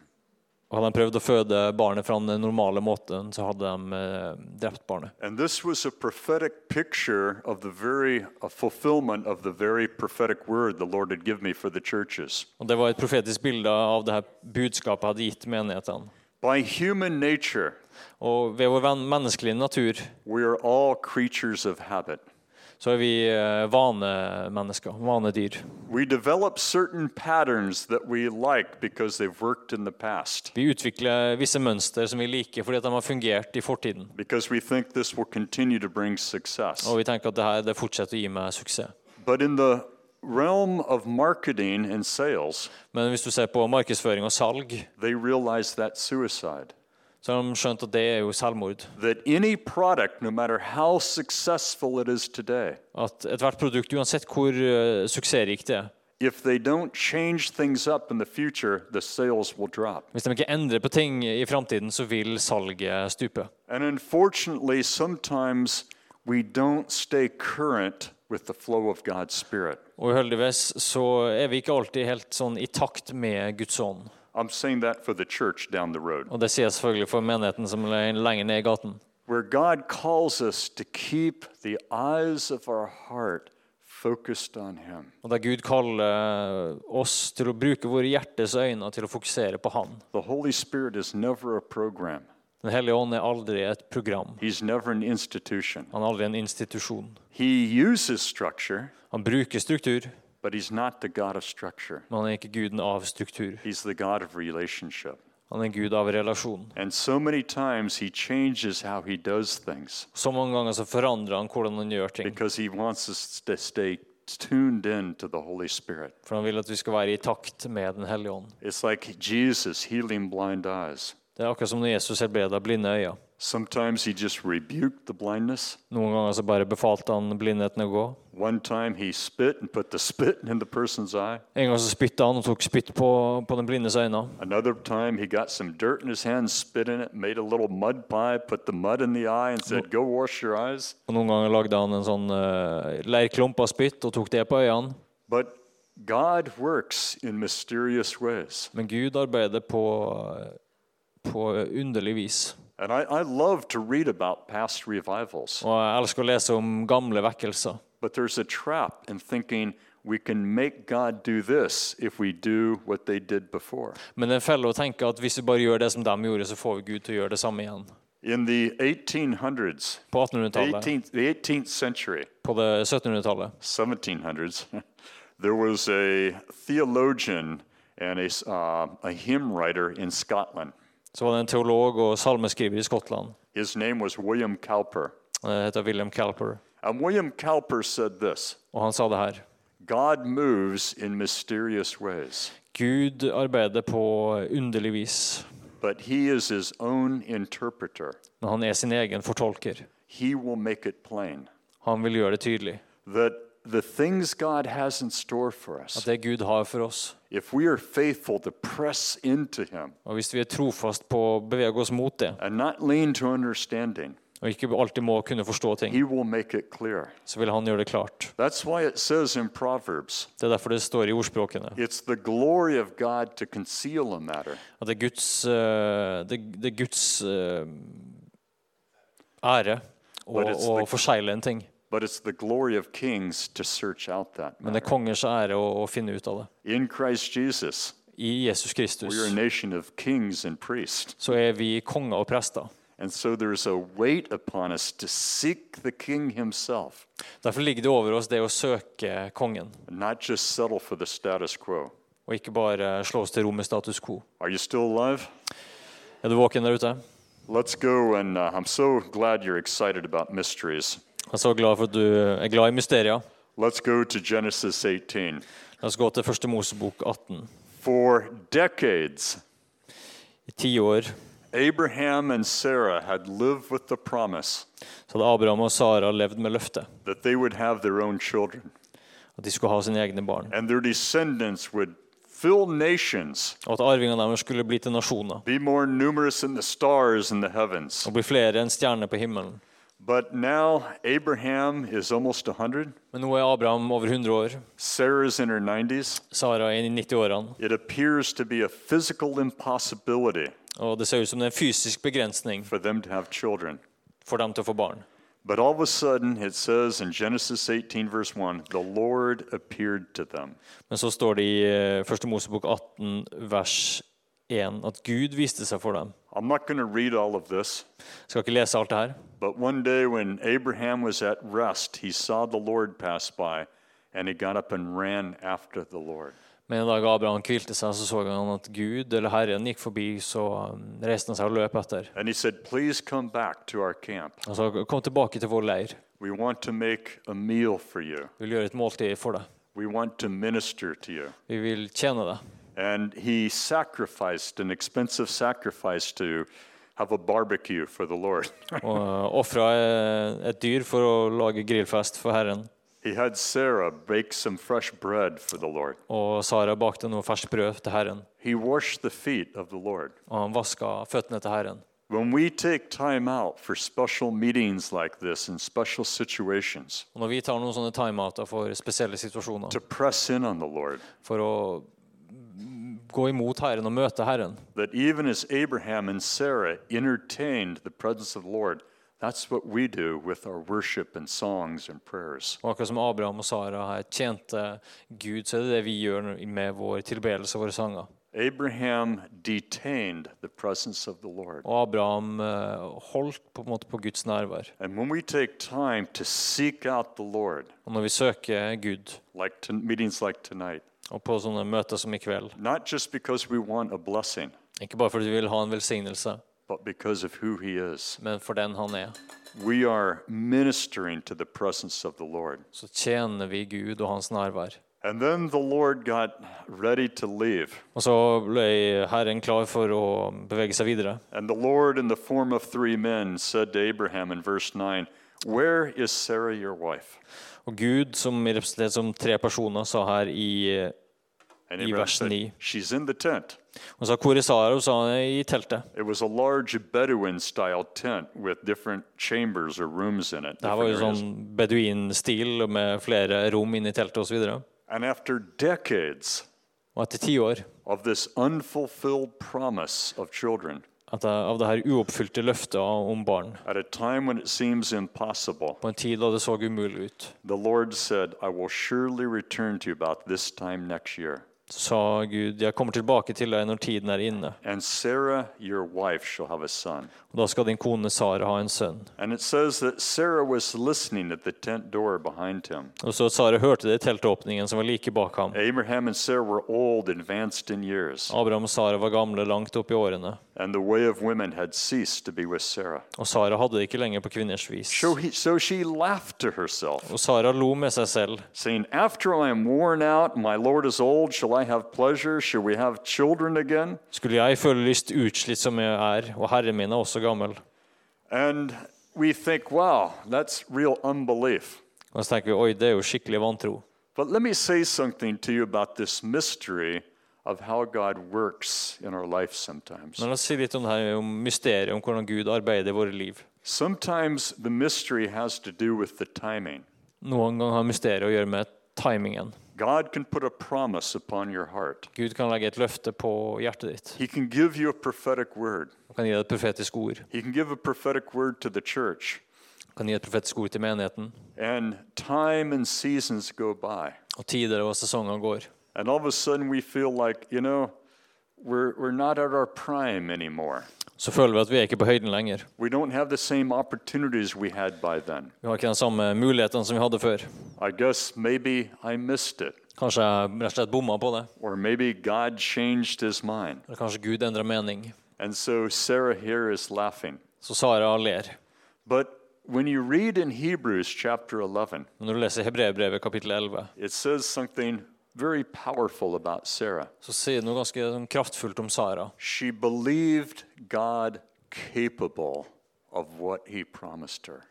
Og hadde de prøvd å føde barnet fra den normale måten, så hadde de eh, drept barnet. And this was a prophetic picture of the very a fulfillment of the very prophetic word the Lord had given me for the churches. Og Det var et profetisk bilde av det her budskapet hadde gitt menighetene. By human nature, Og ved vår menneskelige natur we are all creatures of habit. Så er vi eh, vanemennesker, vanedyr. Like Vi utvikler visse mønster som vi liker fordi de har fungert i fortiden. we think this will to bring. Og vi tenker at det her det fortsetter å gi meg suksess. But in the realm of marketing and sales, Men hvis du ser på markedsføring og salg, they realize that suicide. Så har de skjønt at det er jo selvmord. That any product, no matter how successful it is today, At ethvert produkt, uansett hvor uh, suksessrikt det er, if they don't change things up in the future, the sales will drop. hvis de ikke endrer på ting i framtiden, så vil salget stupe. And unfortunately, sometimes we don't stay current with the flow of God's Spirit. Og uheldigvis så er vi ikke alltid helt sånn i takt med Guds ånd. I'm saying that for the church down the road. Og det sier jeg selvfølgelig for menigheten som er lenger ned i gaten. Where God calls us to keep the eyes of our heart focused on Him. Og der Gud kaller oss til å bruke våre hjertes øyne til å fokusere på Han. The Holy Spirit is never a program, Den hellige ånd er aldri et program. He's never an institution. Han er aldri en institusjon. He uses structure, Han bruker struktur, but He's not the God of structure. men han er ikke guden av struktur. He's the God of relationship. Han er gud av relasjon. And so many times He changes how He does things Så mange ganger så forandrer han hvordan han gjør ting. because He wants us to stay tuned in to the Holy Spirit. For han vil at vi skal være i takt med Den hellige ånd. It's like Jesus healing blind eyes. Det er akkurat som når Jesus helbreda blinde øyne. Sometimes He just rebuked the blindness. Noen ganger så bare befalte han blindheten å gå. One time He spit and put the spit in the person's eye. En gang så spytta han og tok spytt på, på den blindes øyne. Another time he got some dirt in his hand, spit in it, made a little mud pie, put the mud in the eye, and said, Go wash your eyes. Og noen ganger lagde han en sånn uh, leirklump av spytt og tok det på øynene. But God works in mysterious ways. Men Gud arbeider på, på underlig vis. And I, I love to read about past revivals. Og jeg elsker å lese om gamle vekkelser. But there's a trap in thinking we can make God do this if we do what they did before. Men det er en felle å tenke at hvis vi bare gjør det som de gjorde, så får vi Gud å gjøre det samme igjen. In the 1800s, På 1800-tallet, 18th, the 18th century, på det 1700-tallet, 1700s, *laughs* there was a theologian and a, uh, a hymn writer in Scotland. Så var det en teolog og salmeskriver i Skottland. His name was William Cowper. Han heter William Calper. And William Cowper said this Og han sa det her. God moves in mysterious ways, Gud arbeider på underlig vis, but he is his own interpreter. men han er sin egen fortolker. He will make it plain Han vil gjøre det tydelig. that the things God has in store for At us, det Gud har for oss. if we are faithful to press into him Og hvis vi er trofast på å bevege oss mot det, and not lean to understanding, og ikke alltid må kunne forstå ting, He will make it clear. så vil han gjøre det klart. That's why it says in Proverbs Det er derfor det står i ordspråkene it's the glory of God to conceal a matter, at det er Guds, eh, det, det er Guds eh, ære å, å forsegle en ting. But it's the glory of kings to search out that Men det er kongers ære å, å finne ut av det. In Christ Jesus, I Jesus Kristus we are a nation of kings and priests. så er vi konger og prester. And so there's a weight upon us to seek the king himself Derfor ligger det over oss det å søke kongen, and not just settle for the status quo. og ikke bare slå oss til ro med status quo. Are you still alive? Er du våken der ute? Let's go, and uh, I'm so glad you're excited about mysteries. Jeg er så glad for at du er glad i mysterier. Let's go to Genesis 18. La oss gå til første Mosebok 18. For decades, I ti år Abraham and Sarah had lived with the promise så hadde Abraham og Sara levd med løftet that they would have their own children, at de skulle ha sine egne barn, and their descendants would fill nations, og at arvingene deres skulle bli til nasjoner be more numerous than the stars in the heavens. og bli flere enn stjerner på himmelen. But now Abraham is almost 100, Men nå er Abraham over 100 år, Sarah's in her 90s. Sara er i 90-årene, It appears to be a physical impossibility og det ser ut som det er en fysisk begrensning for them to have children. for dem til å få barn. But all of a sudden, it says in Genesis 18, verse 1, the Lord appeared to them. Men så står det i 1. Mosebok 18, vers 1, at Gud viste seg for dem. I'm not going to read all of this, skal ikke lese alt det her. but one day when Abraham was at rest, he saw the Lord pass by, and he got up and ran after the Lord. Men en dag Abraham hvilte seg, så så han at Gud, eller Herren, gikk forbi, så um, reiste han seg og løp etter. And he said, Please come back to our camp. Han sa, kom tilbake til vår leir. We want to make a meal for you, Vi vil gjøre et måltid for deg. we want to minister to you. Vi vil tjene deg. And he sacrificed an expensive sacrifice to have a barbecue for the Lord. Og ofra et dyr for å lage grillfest for Herren. he had Sarah bake some fresh bread for the Lord. Og Sara bakte noe ferskt brød til Herren. He washed the feet of the Lord. Og han vaska føttene til Herren. When we take time out for special meetings like this in special situations når vi tar noen sånne timeouter for spesielle situasjoner, to press in on the Lord, for å gå imot Herren og møte Herren, that even as Abraham and Sarah entertained the presence of the Lord, that's what we do with our worship and songs and prayers. og akkurat som Abraham og Sara her tjente Gud, så er det det vi gjør med vår tilbedelse og våre sanger. Abraham detained the presence of the Lord. Og Abraham eh, holdt på en måte på Guds nærvær. And when we take time to seek out the Lord, Og når vi søker Gud, like to meetings like tonight, og på sånne møter som i kveld, not just because we want a blessing, ikke bare fordi vi vil ha en velsignelse, but because of who He is, men for den han er, we are ministering to the presence of the Lord. så tjener vi Gud og hans nærvær. And then the Lord got ready to leave. Og så ble Herren klar for å bevege seg videre. And the Lord, in the form of three men, said to Abraham in verse 9, Where is Sarah, your wife? Og Gud, som er som tre personer, sa her i, i vers 9 Hun sa hvor er Sara? Hun sa i teltet. Det var jo sånn beduinstil med flere rom inne i teltet osv. Og etter ti år of this unfulfilled promise of children at av det her uoppfylte løftet om barn, på en tid da det så umulig ut, the Lord said, I will surely return to you about this time next year. sa Gud, jeg kommer tilbake til deg når tiden er inne. And Sarah, your wife, shall have a son. Og da skal din kone Sara ha en sønn. And it says that Sarah was listening at the tent door behind him. Og så Sara hørte det i teltåpningen som var like bak ham. Abraham and Sarah were old, advanced in years, Abraham og Sara var gamle, langt opp i årene. And the way of women had ceased to be with Sarah. Og Sara hadde det ikke lenger på kvinners vis. So, he, so she laughed to herself, Og Sara lo med seg selv. saying, After I am worn out, my Lord is old, shall I have pleasure? Shall we have children again? Skulle jeg føle lyst utslitt som jeg er, og herren min er også gammel? And we think, wow, that's real unbelief. Og så tenker vi oi, det er jo skikkelig vantro. But let me say something to you about this mystery of how God works in our life sometimes. Men la oss si litt om det her om mysteriet om hvordan Gud arbeider i våre liv. Sometimes the mystery has to do with the timing. Noen ganger har mysteriet å gjøre med timingen. God can put a promise upon your heart. Gud kan legge et løfte på hjertet ditt. He can give you a prophetic word. Han kan gi deg et profetisk ord. He can give a prophetic word to the church. Han kan gi et profetisk ord til menigheten. And time and seasons go by. Og tider og sesonger går. And all of a sudden we feel like, you know, we're, we're not at our prime anymore. Så føler vi at vi er ikke på høyden lenger. We don't have the same opportunities we had by then. Vi har ikke den samme muligheten som vi hadde før. I guess maybe I missed it. Kanskje jeg rett og slett bomma på det. Or maybe God changed his mind. Eller kanskje Gud endra mening. And so Sarah here is laughing. Så Sara ler. But when you read in Hebrews chapter 11, når du leser Hebreerbrevet kapittel 11, it says something very powerful about Sarah. så sier noe ganske sånn kraftfullt om Sara. She believed God capable of what he promised her.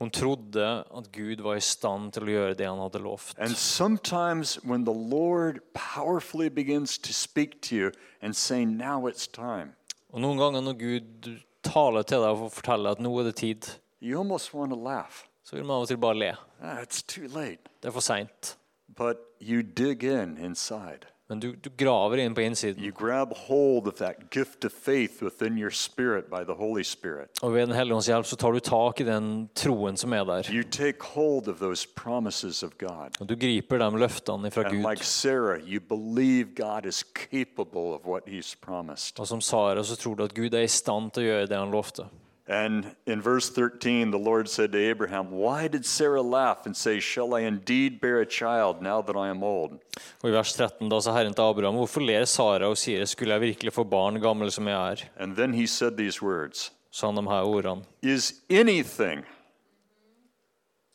Hun trodde at Gud var i stand til å gjøre det han hadde lovt. And sometimes when the Lord powerfully begins to speak to you and say, Now it's time, Og noen ganger når Gud taler til deg og forteller at nå er det tid, you almost want to laugh. så vil man av og til bare le. Ah, it's too late. Det er for seint. But you dig in inside. Men du, du graver inn på innsiden. You grab hold of that gift of faith within your spirit by the Holy Spirit. Og ved Den hellige ånds hjelp så tar du tak i den troen som er der. You take hold of those promises of God. Og du griper de løftene fra And like Gud. Sarah, you believe God is capable of what he's promised. Og som Sara så tror du at Gud er i stand til å gjøre det han lovte. And in verse 13, the Lord said to Abraham, Why did Sarah laugh and say, Shall I indeed bear a child now that I am old? Og i vers 13 da sa Herren til Abraham, hvorfor ler Sara og sier, skulle jeg virkelig få barn gammel som jeg er? And then he said these words Sa han de her ordene. Is anything,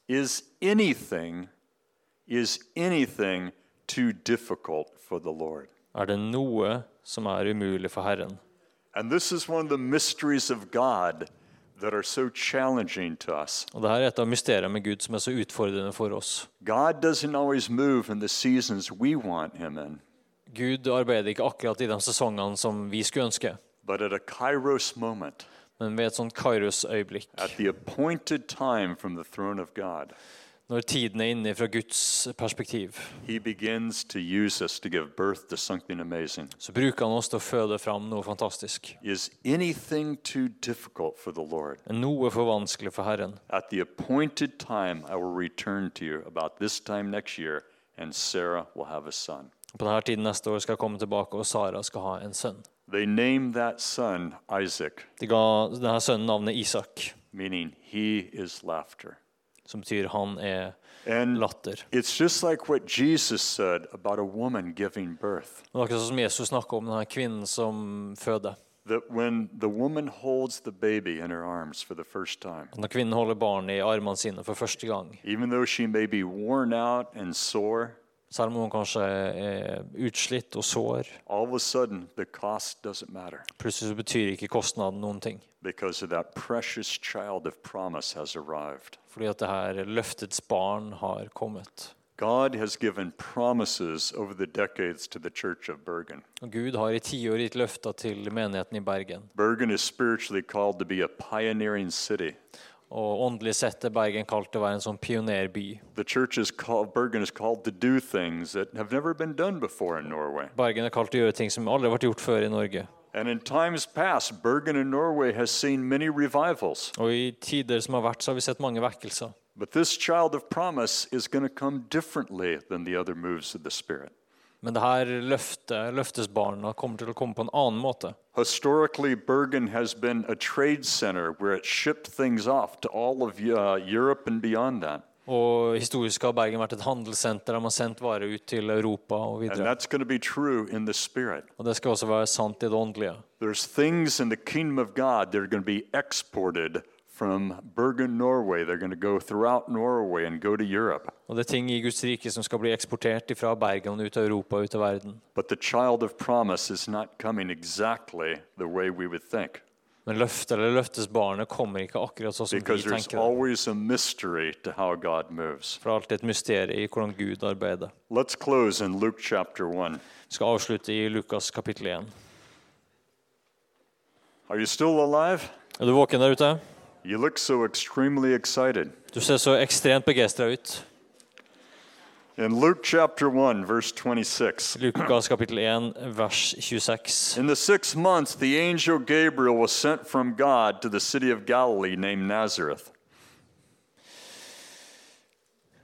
is anything, is anything too difficult for the Lord? Er det noe som er umulig for Herren? And this is one of the mysteries of God that are so challenging to us. Og dette er et av mysteriene med Gud som er så utfordrende for oss. God doesn't always move in the seasons we want him in, Gud arbeider ikke akkurat i de sesongene som vi skulle ønske, but at a kairos moment, men ved et sånt Kairos-øyeblikk, at the appointed time from the throne of God, når tiden er inne fra Guds perspektiv, så bruker han oss til å føde fram noe fantastisk. Lord? Noe for vanskelig for Herren. At the appointed time, I will return to you about this time next year, and Sarah will have a son. På denne tiden neste år skal jeg komme tilbake, og Sara skal ha en sønn. They named that son Isaac, De ga denne sønnen navnet Isak, meaning he is laughter. Som betyr han er And latter. it's just like what Jesus said about a woman giving birth. Det akkurat sånn som Jesus snakka om denne kvinnen som føder. That when the woman holds the baby in her arms for the first time, Når kvinnen holder barnet i for første gang, even though she may be worn out and sore, selv om hun kanskje er utslitt og sår, all of a sudden the cost doesn't matter plutselig så betyr ikke kostnaden noen ting. because of that precious child of promise has arrived. Fordi at det her løftets barn har kommet. God has given promises over the decades to the church of Bergen. Gud har i tiår gitt løfter til menigheten i Bergen. Bergen is spiritually called to be a pioneering city. Og åndelig sett er Bergen kalt til å være en sånn pionerby. The church is called, Bergen is called to do things that have never been done before in Norway. Bergen er kalt til å gjøre ting som aldri har vært gjort før i Norge. And in times past, Bergen in Norway has seen many revivals. Og i tider som har vært, så har vi sett vekkelser. But this child of promise is going to come differently than the other moves of the Spirit. Men det her løftet, løftesbarna kommer til å komme på en annen måte. Historically, Bergen has been a trade center where it shipped things off to all of uh, Europe and beyond that. Og historisk har Bergen vært et handelssenter der man har sendt varer ut til Europa og And videre. that's going to be true in the Spirit. Og det skal også være sant i det åndelige. There's things in the kingdom of God that are going to be exported from Bergen, Norway. They're going to go throughout Norway and go to Europe. Og det er ting i Guds rike som skal bli eksportert fra Bergen ut til Europa ut til verden. But the child of promise is not coming exactly the way we would think Men løftet eller løftesbarnet kommer ikke akkurat sånn som vi because there's tenker always a mystery to how God moves. For det er alltid et mysterium i hvordan Gud arbeider. Let's close in Luke chapter 1. Vi skal avslutte i Lukas kapittel 1. Are you still alive? Er du våken der ute? You look so extremely excited. Du ser så ekstremt begeistra ut. In Luke chapter 1, verse 26, Lukas kapittel 1, vers 26. in the sixth month, the angel Gabriel was sent from God to the city of Galilee named Nazareth.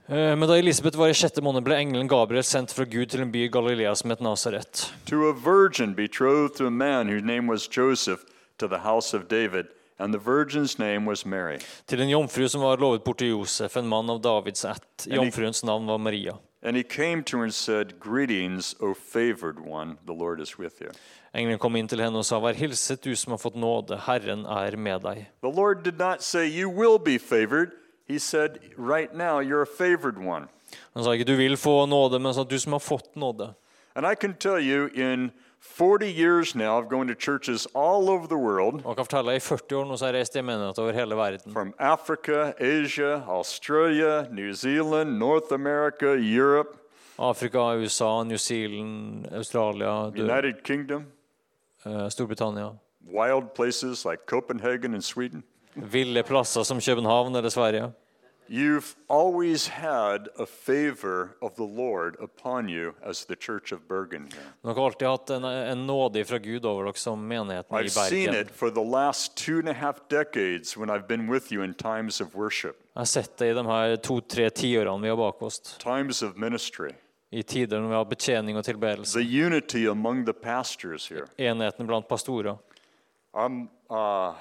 Eh, Men da Elisabeth var i sjette måned, ble engelen Gabriel sendt fra Gud til en by i Galilea som het Nasaret. to a virgin betrothed to a man whose name was Joseph, to the house of David, and the virgin's name was Mary. Til en jomfru som var lovet bort til Josef, en mann av Davids ett. Jomfruens navn var Maria. And he came to her and said, Greetings, O favored one, the Lord is with you. Engelen kom inn til henne og sa, Vær hilset, du som har fått nåde, Herren er med deg. The Lord did not say, You will be favored. He said, Right now, you're a favored one. Han sa ikke du vil få nåde, men sa du som har fått nåde. And I can tell you, in 40 years now of going to churches all over the world, jeg kan fortelle I 40 år nå så har jeg reist i over hele verden. from Africa, Asia, Australia, New Zealand, North America, Europe, Afrika, USA, New Zealand, Australia, United Kingdom, eh, Storbritannia. wild places like Copenhagen and Sweden. Ville plasser som København eller Sverige. You've always had a favor of the Lord upon you as the Church of Bergen here. Dere har alltid hatt en, en nåde fra Gud over dere som menigheten i I've seen it for the last two and a half decades when I've been with you in times of worship, Jeg har sett det i de her to-tre tiårene vi har bak oss. times of ministry, I tider når vi har betjening og tilbedelse. the unity among the pastors here. Enheten blant pastorer. I'm, uh,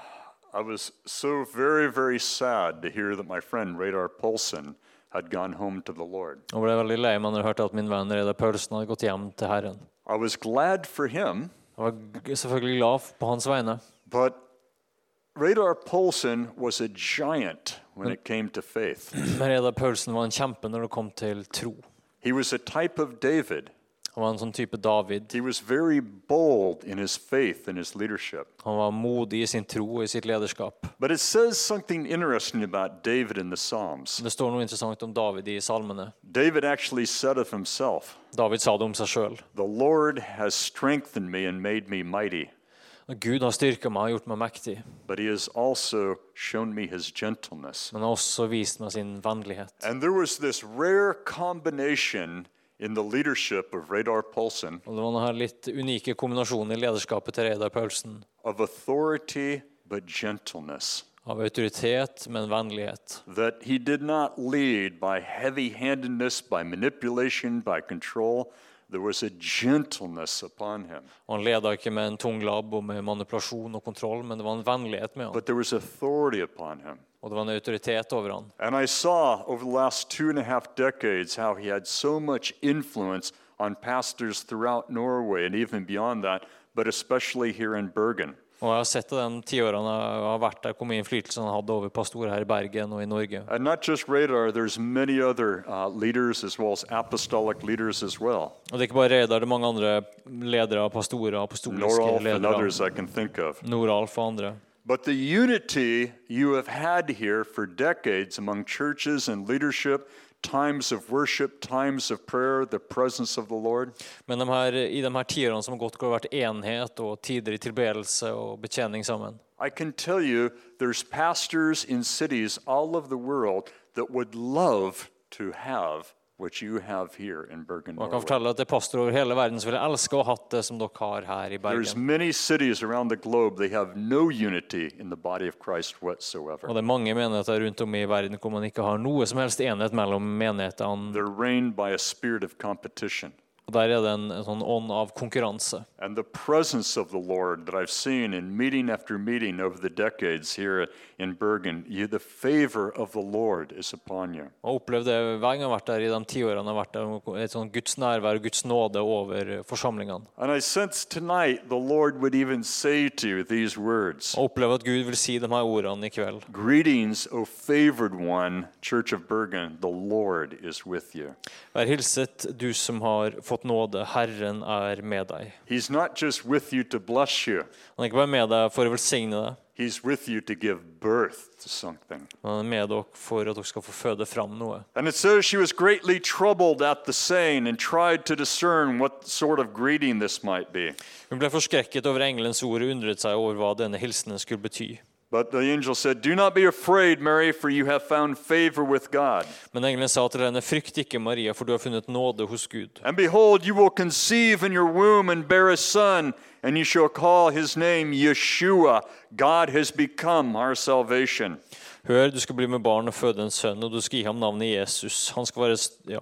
I was so very, very sad to hear that my friend Reidar Paulsen had gone home to the Lord. Og ble veldig lei meg når jeg hørte at min venn Reidar Paulsen hadde gått hjem til Herren. I was glad for him, Jeg var g- selvfølgelig glad på hans vegne. but Reidar Paulsen was a giant when it came to faith. *clears throat* Men Reidar Paulsen var en kjempe når det kom til tro. He was a type of David. Han var en sånn type David. He was very bold in his faith and his leadership. Han var modig i sin tro og i sitt lederskap. But it says something interesting about David in the Psalms. Det står noe interessant om David i salmene. David actually said of himself, David sa det om seg sjøl. The Lord has strengthened me and made me mighty, Gud har styrka meg og gjort meg mektig, but he has also shown me his gentleness. men har også vist meg sin vennlighet. And there was this rare combination in the leadership of Reidar Paulsen Og Det var denne litt unike kombinasjonen i lederskapet til Reidar Paulsen. of authority but gentleness. Av autoritet, men vennlighet. That he did not lead by heavy handedness, by manipulation, by control. There was a gentleness upon him, Han leda ikke med en tung labb og med manipulasjon og kontroll, men det var en vennlighet med han. but there was authority upon him. Og det var en autoritet over han. And I saw over the last two and a half decades how he had so much influence on pastors throughout Norway and even beyond that, but especially here in Bergen. Og jeg har sett det de tiårene jeg har vært der, hvor mye innflytelse han hadde over pastorer her i Bergen og i Norge. And not just Radar, there's many other uh, leaders as well as apostolic leaders as well. Og det er ikke bare radar, det er mange andre ledere, pastorer, apostoliske Norolf and ledere. others I can think of. Noralf og andre. But the unity you have had here for decades among churches and leadership, times of worship, times of prayer, the presence of the Lord, Men de her, i de her tiårene som har gått, har vært enhet og tider i og betjening sammen. I can tell you there's pastors in cities all over the world that would love to have what you have here in Bergen, Og kan fortelle at det er pastorer over hele verden som ville elske å ha hatt det som dere har her i There's Bergen. many cities around the globe, they have no unity in the body of Christ Og whatsoever. det er mange menigheter rundt om i verden hvor man ikke har noe som helst enhet mellom menighetene. They're reigned by a spirit of competition. Og der er det en, en sånn ånd av konkurranse. And the presence of the Lord that I've seen in meeting after meeting over the decades here in Bergen, you, the favor of the Lord is upon you. Og hver gang jeg har vært der i de tiårene jeg har vært der, et sånn Guds nærvær og Guds nåde over forsamlingene. And I sense tonight the Lord would even say to you these words Og opplever at Gud vil si de her ordene i kveld. Greetings, O favored one, Church of Bergen, the Lord is with you. Vær hilset, du som har fått nåde. Herren er med deg. Han er ikke bare med deg for å velsigne deg. He's with you to give birth to something. And it says she was greatly troubled at the saying and tried to discern what sort of greeting this might be. Hon blev förskräckt över ängelns ord och undrade sig över vad denna hälsning skulle betyda. But the angel said, Do not be afraid, Mary, for you have found favor with God. Men engelen sa til henne, frykt ikke, Maria, for du har funnet nåde hos Gud. And behold, you will conceive in your womb and bear a son, and you shall call his name Yeshua. God has become our salvation. Hør, du skal bli med barn og føde en sønn, og du skal gi ham navnet Jesus. Han skal være, ja,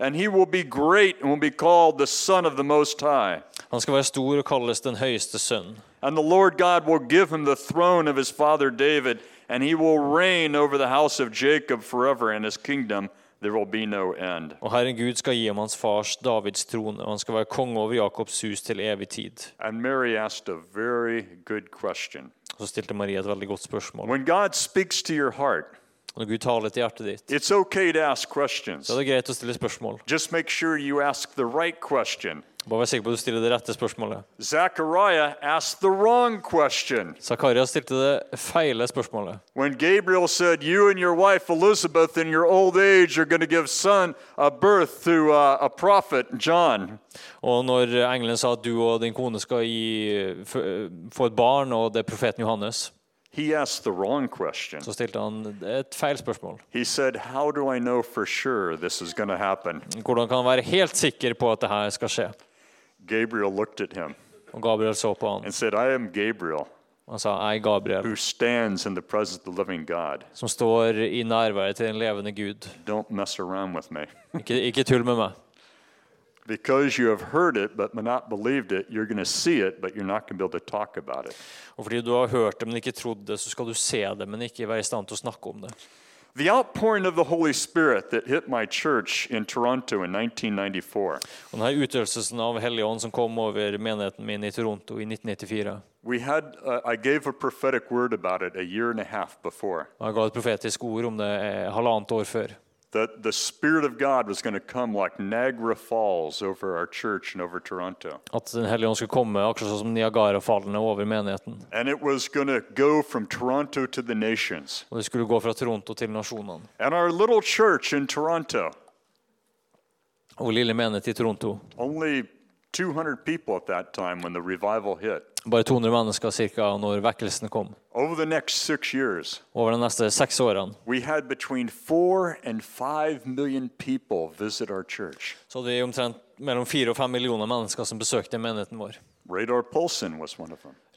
And he will be great and will be called the Son of the Most High. han skal være stor og kalles den høyeste sønn. And the Lord God will give him the throne of his father David, and he will reign over the house of Jacob forever, and his kingdom there will be no end. Og Herren Gud skal gi ham hans fars Davids trone, og han skal være konge over Jakobs hus til evig tid. And Mary asked a very good question. Så stilte Maria et veldig godt spørsmål. When God speaks to your heart, Når Gud taler til hjertet ditt, it's okay to ask questions. så er det greit å stille spørsmål. Just make sure you ask the right question. Bare vær sikker på at du stiller det rette spørsmålet. Zechariah asked the wrong question. Zakarias stilte det feile spørsmålet. When Gabriel said, You and your wife Elizabeth in your old age are going to give son a birth to uh, a prophet, John. Og når engelen sa at du og din kone skal gi, få et barn, og det er profeten Johannes, He asked the wrong question. så stilte han et feil spørsmål. He said, How do I know for sure this is going to happen? Hvordan kan han være helt sikker på at det her skal skje? Gabriel looked at him Og Gabriel så på han and said, I am Gabriel, og sa, jeg Gabriel, who stands in the presence of the living God. som står i nærværet til den levende Gud. Don't mess around with me. Ikke, ikke tull med meg. Because you have heard it but not believed it, you're going to see it, but you're not going to be able to talk about it. Og fordi du har hørt det, men ikke trodd det, så skal du se det, men ikke være i stand til å snakke om det. The outpouring of the Holy Spirit that hit my church in Toronto in 1994, Og denne utøvelsen av Hellige Ånd som kom over menigheten min i Toronto i 1994 we had, uh, I gave a prophetic word about it a year and a half before. og Jeg ga et profetisk ord om det eh, halvannet år før. That the Spirit of God was going to come like Niagara Falls over our church and over Toronto. At Den hellige ånd skulle komme akkurat sånn som Niagara-fallene over menigheten. And it was going to go from Toronto to the nations. Og det skulle gå fra Toronto til nasjonene. And our little church in Toronto, Og lille menighet i Toronto. only 200 people at that time when the revival hit. Bare 200 mennesker cirka når vekkelsen kom. Over years, de neste seks årene så hadde vi omtrent mellom fire og fem millioner mennesker som besøkte menigheten vår.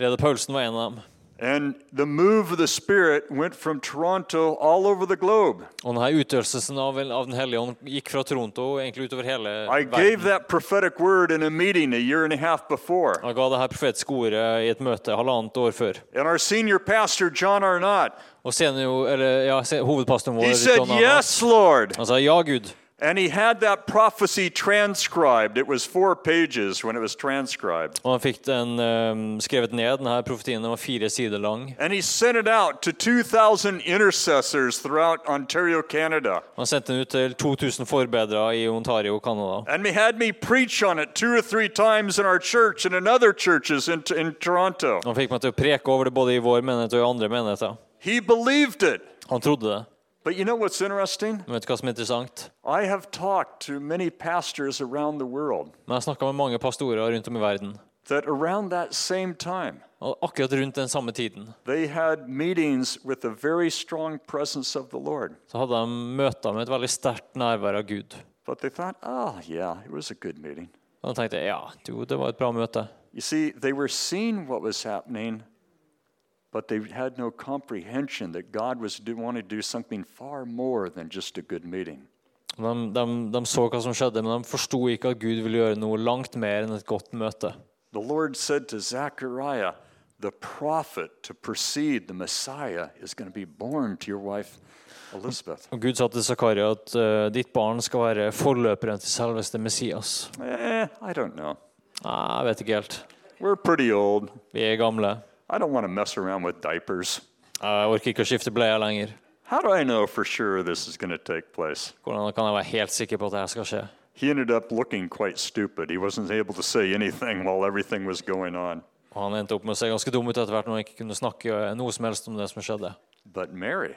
Radar Paulsen var en av dem. And the move of the Spirit went from Toronto all over the globe. Og denne utøvelsen av, av Den hellige ånd gikk fra Toronto egentlig utover hele I gave that prophetic word in a meeting a year and a half before. Jeg ga dette profetiske ordet eh, i et møte halvannet år før. And our senior pastor, John Arnott, Og senior, eller, ja, se- hovedpastoren vår he said, John Arnott, Yes, Lord. Han sa ja, Gud. And he had that prophecy transcribed. It was four pages when it was transcribed. Og han fikk den um, skrevet ned. Denne profetien den var fire sider lang. And he sent it out to 2,000 intercessors throughout Ontario, Canada. Han sendte den ut til 2000 forbedrere i Ontario, Canada. And he had me preach on it two or three times in our church and in other churches in, in Toronto. Han fikk meg til å preke over det både i vår menighet og i andre menigheter. He believed it. Han trodde det. But you know what's interesting? Vet du hva som er interessant? I have talked to many pastors around the world Men jeg snakka med mange pastorer rundt om i verden. that around that same time, Og akkurat rundt den samme tiden they had meetings with a very strong presence of the Lord. så hadde de møter med et veldig sterkt nærvær av Gud. But they thought, oh, yeah, it was a good meeting. Og da tenkte ja, jo, det var et bra møte. You see, they were seeing what was happening, but they had no comprehension that God was do, wanted to do something far more than just a good meeting. De, de, de så hva som skjedde, men de forsto ikke at Gud ville gjøre noe langt mer enn et godt møte. The Lord said to Zechariah, the prophet to precede the Messiah is going to be born to your wife Elizabeth. Og Gud sa til Zakaria at eh, ditt barn skal være forløperen til selveste Messias. Eh, I don't know. Jeg vet ikke helt. We're pretty old. Vi er gamle. I don't want to mess around with diapers. Jeg orker ikke å skifte bleier lenger. How do I know for sure this is going to take place? Hvordan kan jeg være helt sikker på at dette skal skje? He ended up looking quite stupid. He wasn't able to say anything while everything was going on. Og han endte opp med å se ganske dum ut etter hvert når han ikke kunne snakke eh, noe som helst om det som skjedde. But Mary,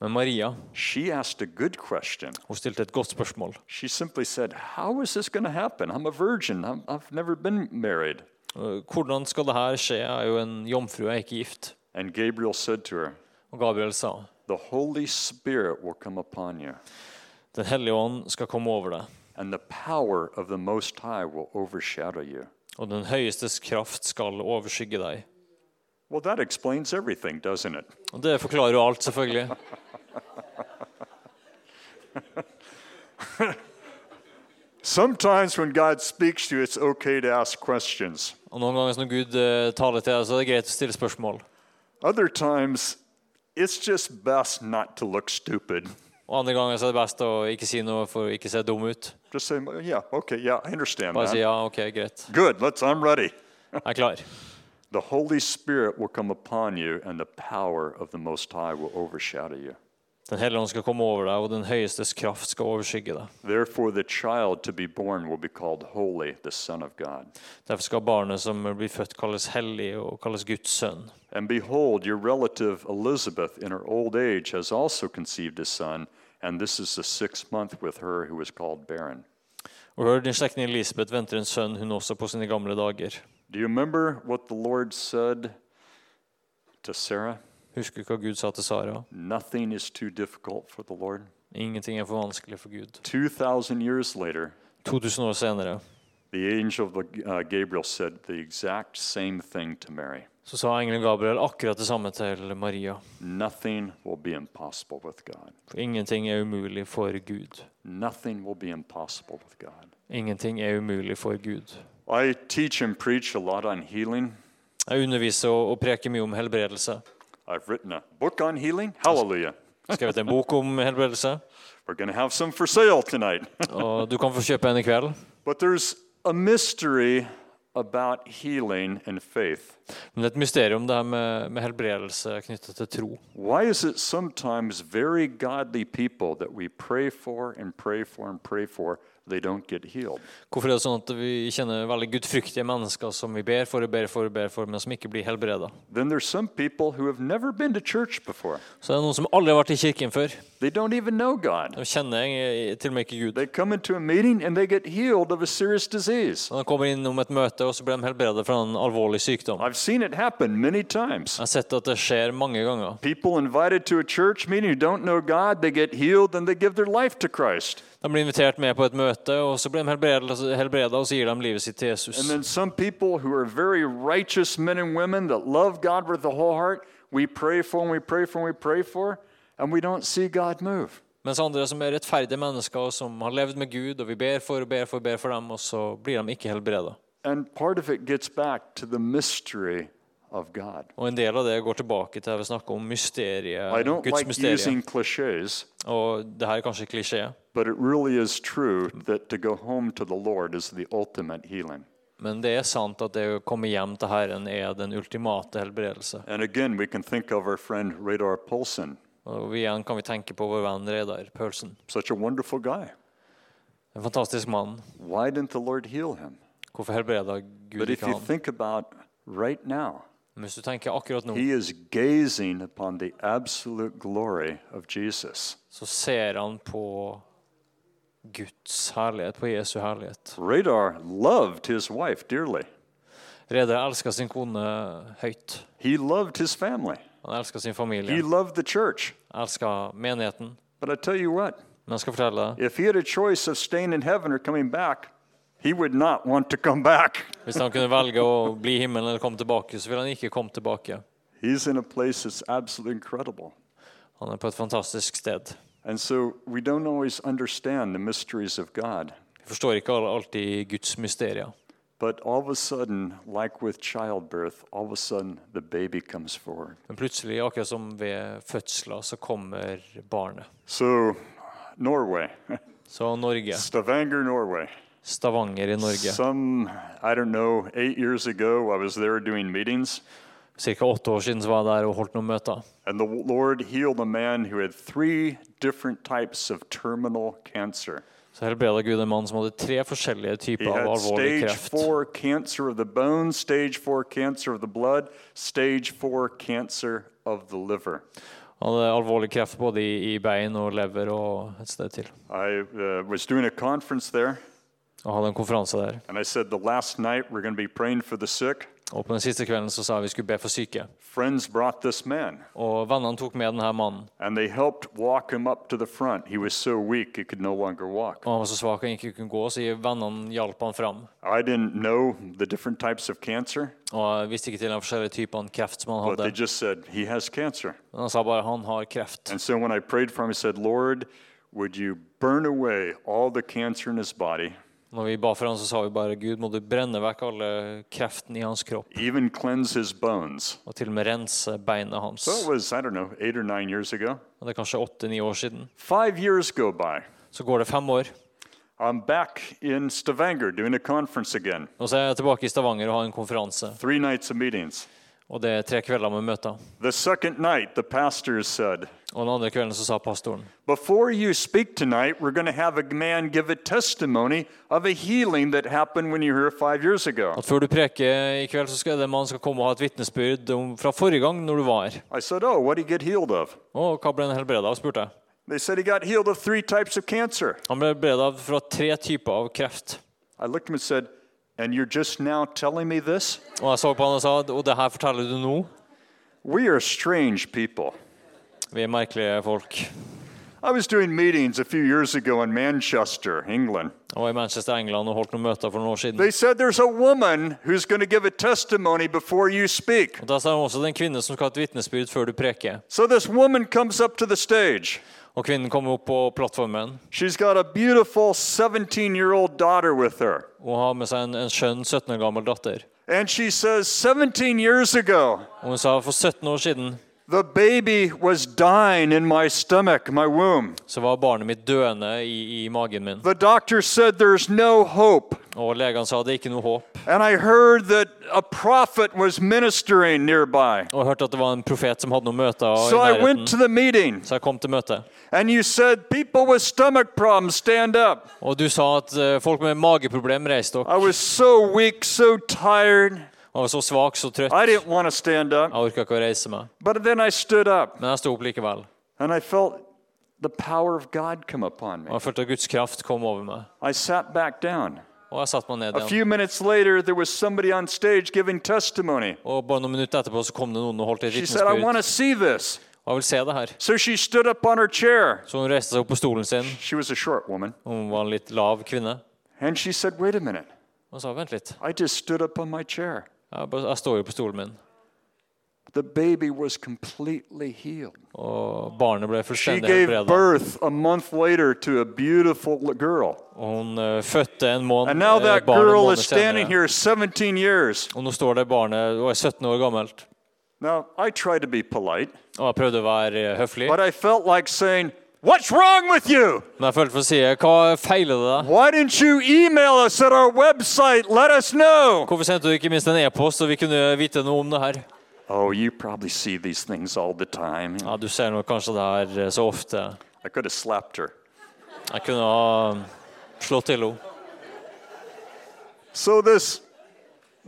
Men Maria she asked a good question. hun stilte et godt spørsmål. She simply said, How is this going to happen? I'm a virgin. I'm, I've never been married. Eh, Hvordan skal det her skje? Jeg er jo en jomfru, jeg er ikke gift. And Gabriel said to her, Og Gabriel sa, The Holy Spirit will come upon you, Den hellige ånd skal komme over deg, and the power of the Most High will overshadow you. og den høyestes kraft skal overskygge deg. Well, that explains everything, doesn't it? *laughs* Og det forklarer jo alt, selvfølgelig. Sometimes when God speaks to you, it's okay to ask questions. Og noen ganger når Gud eh, taler til deg, så er det greit å stille spørsmål. Other times, it's just best not to look stupid. Og andre ganger så er det best å ikke si noe for å ikke se dum ut. Just say, yeah, okay, yeah, I understand Bare si ja, ok, greit. Good, let's, I'm ready. Jeg er klar. The Holy Spirit will come upon you, and the power of the Most High will overshadow you. Den hellige ånd skal komme over deg, og den høyestes kraft skal overskygge deg. Therefore, the child to be born will be called Holy, the Son of God. Derfor skal barnet som blir født, kalles hellig og kalles Guds sønn. And behold, your relative Elizabeth, in her old age, has also conceived a son, and this is the sixth month with her who is called barren. Og hør, din slektning Elisabeth venter en sønn, hun også på sine gamle dager. Do you remember what the Lord said to Sarah? Husker du hva Gud sa til Sara? Nothing is too difficult for the Lord. Ingenting er for vanskelig for Gud. 2,000 years later, 2000 år senere the angel uh, Gabriel said the exact same thing to Mary. så sa engelen Gabriel akkurat det samme til Maria. Nothing will be impossible with God. For ingenting er umulig for Gud. Nothing will be impossible with God. Ingenting er umulig for Gud. I teach and preach a lot on healing. Jeg underviser og preker mye om helbredelse. I've written a book on healing. Hallelujah. Skrevet en bok om helbredelse, We're going to have some for sale tonight. *laughs* og du kan få kjøpe en i kveld. but there's a mystery about healing and faith. Men det er et mysterium det her med, med helbredelse knyttet til tro. Why is it sometimes very godly people that we pray for and pray for and pray for, they don't get healed? Hvorfor er det sånn at vi kjenner veldig gudfryktige mennesker som vi ber for og ber for og ber for, men som ikke blir helbreda? Then there's some people who have never been to church before. Så det er noen som aldri har vært i kirken før. They don't even know God. De kjenner til og med ikke Gud. They come into a meeting and they get healed of a serious disease. De kommer innom et møte, og så blir de helbredet fra en alvorlig sykdom. I've seen it happen many times. Jeg har sett at det skjer mange ganger. People invited to a church meeting who don't know God, they get healed and they give their life to Christ. De blir invitert med på et møte, og så blir de helbredet, helbredet og så gir de livet sitt til Jesus. And then some people who are very righteous men and women that love God with the whole heart, we pray for and we pray for and we pray for, and we don't see God move. Mens andre som er rettferdige mennesker, og som har levd med Gud, og vi ber for og ber for ber for dem, og så blir de ikke helbreda. And part of it gets back to the mystery of God. Og en del av det går tilbake til at vi snakker om I mysteriet, don't Guds like mysterium. using cliches, Og det her er kanskje klisjé, but it really is true that to go home to the Lord is the ultimate healing. men det er sant at det å komme hjem til Herren er den ultimate helbredelse. And again, we can think of our friend Reidar Paulsen, Og igjen kan vi tenke på vår venn Reidar Paulsen. such a wonderful guy. En fantastisk mann. Why didn't the Lord heal him? Hvorfor helbreda Gud But if ikke you han? think about right now, Men hvis du tenker akkurat nå, he is gazing upon the absolute glory of Jesus. så ser han på Guds herlighet, på Jesu herlighet. Reidar loved his wife dearly. Reidar elska sin kone høyt. He loved his family. Han elska sin He familie, loved the church. elska menigheten. But I tell you what, Men jeg skal fortelle deg, if he had a choice of staying in heaven or coming back, he would not want to come back. *laughs* hvis han kunne velge å bli i himmelen eller komme tilbake, så ville han ikke komme tilbake. He's in a place that's absolutely incredible. Han er på et fantastisk sted. And so we don't always understand the mysteries of God. Vi forstår ikke alltid Guds mysterier. But all of a sudden, like with childbirth, all of a sudden the baby comes forward. Men plutselig, akkurat som ved fødsler, så kommer barnet. So, Norway, *laughs* Så Norge, Stavanger, Norway. Stavanger i Norge. Some, I don't know, eight years ago, I was there doing meetings, Cirka åtte år siden var jeg der og holdt noen møter. and the Lord healed a man who had three different types of terminal cancer. Så helbreda Gud en mann som hadde tre forskjellige typer av had alvorlig stage kreft. four cancer of the bone, stage four cancer of the blood, stage four cancer of the liver. Han hadde alvorlig kreft både i, i bein og lever og et sted til. I uh, was doing a conference there, Og hadde en konferanse der. said. Og på den siste kvelden så sa vi skulle be for syke. Og vennene tok med denne mannen. so weak no. Og han var så svak han ikke kunne gå, så vennene hjalp han fram. Og jeg visste ikke til de forskjellige typene kreft som han hadde. said. Men han sa bare han har kreft. And so when I prayed for him, I said, Lord, would you burn away all the cancer in his body, Når vi ba for ham, så sa vi bare Gud, må du brenne vekk alle kreftene i hans kropp. even cleanse his bones? Og til og med rense beinet hans. So it was, I don't know, eight or nine years ago. Og det er kanskje åtte-ni år siden. Five years go by. Så går det fem år, I'm back in Stavanger doing a conference again. og så er jeg tilbake i Stavanger og har en konferanse. Three nights of meetings. Og det er tre kvelder med møter. The second night, the pastors said, Og den andre kvelden så sa pastoren Before you speak tonight, we're going to have a man give a testimony of a healing that happened when you were here five years ago. at før du preker i kveld, så skal det en skal komme og ha et vitnesbyrd om- fra forrige gang når du var her. I said, Oh, what did he get healed of? Og hva ble han helbredet av, spurte jeg. They said he got healed of three types of cancer. Han ble helbreda fra tre typer av kreft. I looked at him and said, And you're just now telling me this? Og jeg så på han og sa og det her forteller du nå? We are strange people. Vi er merkelige folk. I was doing meetings a few years ago in Manchester, England. Jeg var i Manchester, England og holdt noen møter for noen år siden. They said there's a woman who's going to give a testimony before you speak. Og Da sa de også det er en kvinne som skal ha et vitnesbyrd før du preker. So this woman comes up to the stage. Og kvinnen kommer opp på plattformen She's got a beautiful 17 year old daughter with her. og har med seg en, en skjønn 17 år gammel datter. And she says, 17 years ago, hun sa for 17 år siden the baby was dying in my stomach, my womb. så var barnet mitt døende i, i magen min. The doctor said there's no hope. Og legene sa det er ikke noe håp. And I heard that a prophet was ministering nearby. Og jeg hørte at det var en profet som hadde noen møter So i I went to nærheten. the meeting, Så jeg kom til møtet. and you said, People with stomach problems stand up. Og du sa at eh, folk med mageproblem reiste dere. I was so weak, so tired. Jeg var så svak, så trøtt. I didn't want to stand up. Jeg orka ikke å reise meg. But then I stood up, Men jeg sto opp likevel. and I felt the power of God come upon me. Jeg følte at Guds kraft kom over meg. I sat back down. Og jeg satte meg ned A igjen. few minutes later, there was somebody on stage giving testimony. Og bare noen minutter etterpå så kom det noen og holdt et She said, I want vitnesbyrd. to see this. Og jeg vil se det her. So she stood up on her chair. Så hun reiste seg opp på stolen sin. She was a short woman. Hun var en litt lav kvinne. And she said, Wait a minute. Og sa vent litt. I just stood up on my chair. Står jo på stolen min. The baby was completely healed. Og barnet ble She fullstendig gave helbreda. birth a month later to a beautiful girl. Og hun eh, fødte en måned, And now eh, that barn en girl måned is standing senere. here 17 years. Og nå står det barnet og er 17 år gammelt. Now, I try to be polite, Og jeg prøvde å være eh, høflig. but I felt like saying, What's wrong with you? Men jeg følte for å si hva feiler det deg? Why didn't you email us at our website? Let us know. Hvorfor sendte du ikke minst en e-post, så vi kunne vite noe om det her? Oh, you probably see these things all the time. Ja, Du ser nok kanskje det her eh, så ofte. I could have slapped her. Jeg kunne ha um, slått til henne. So this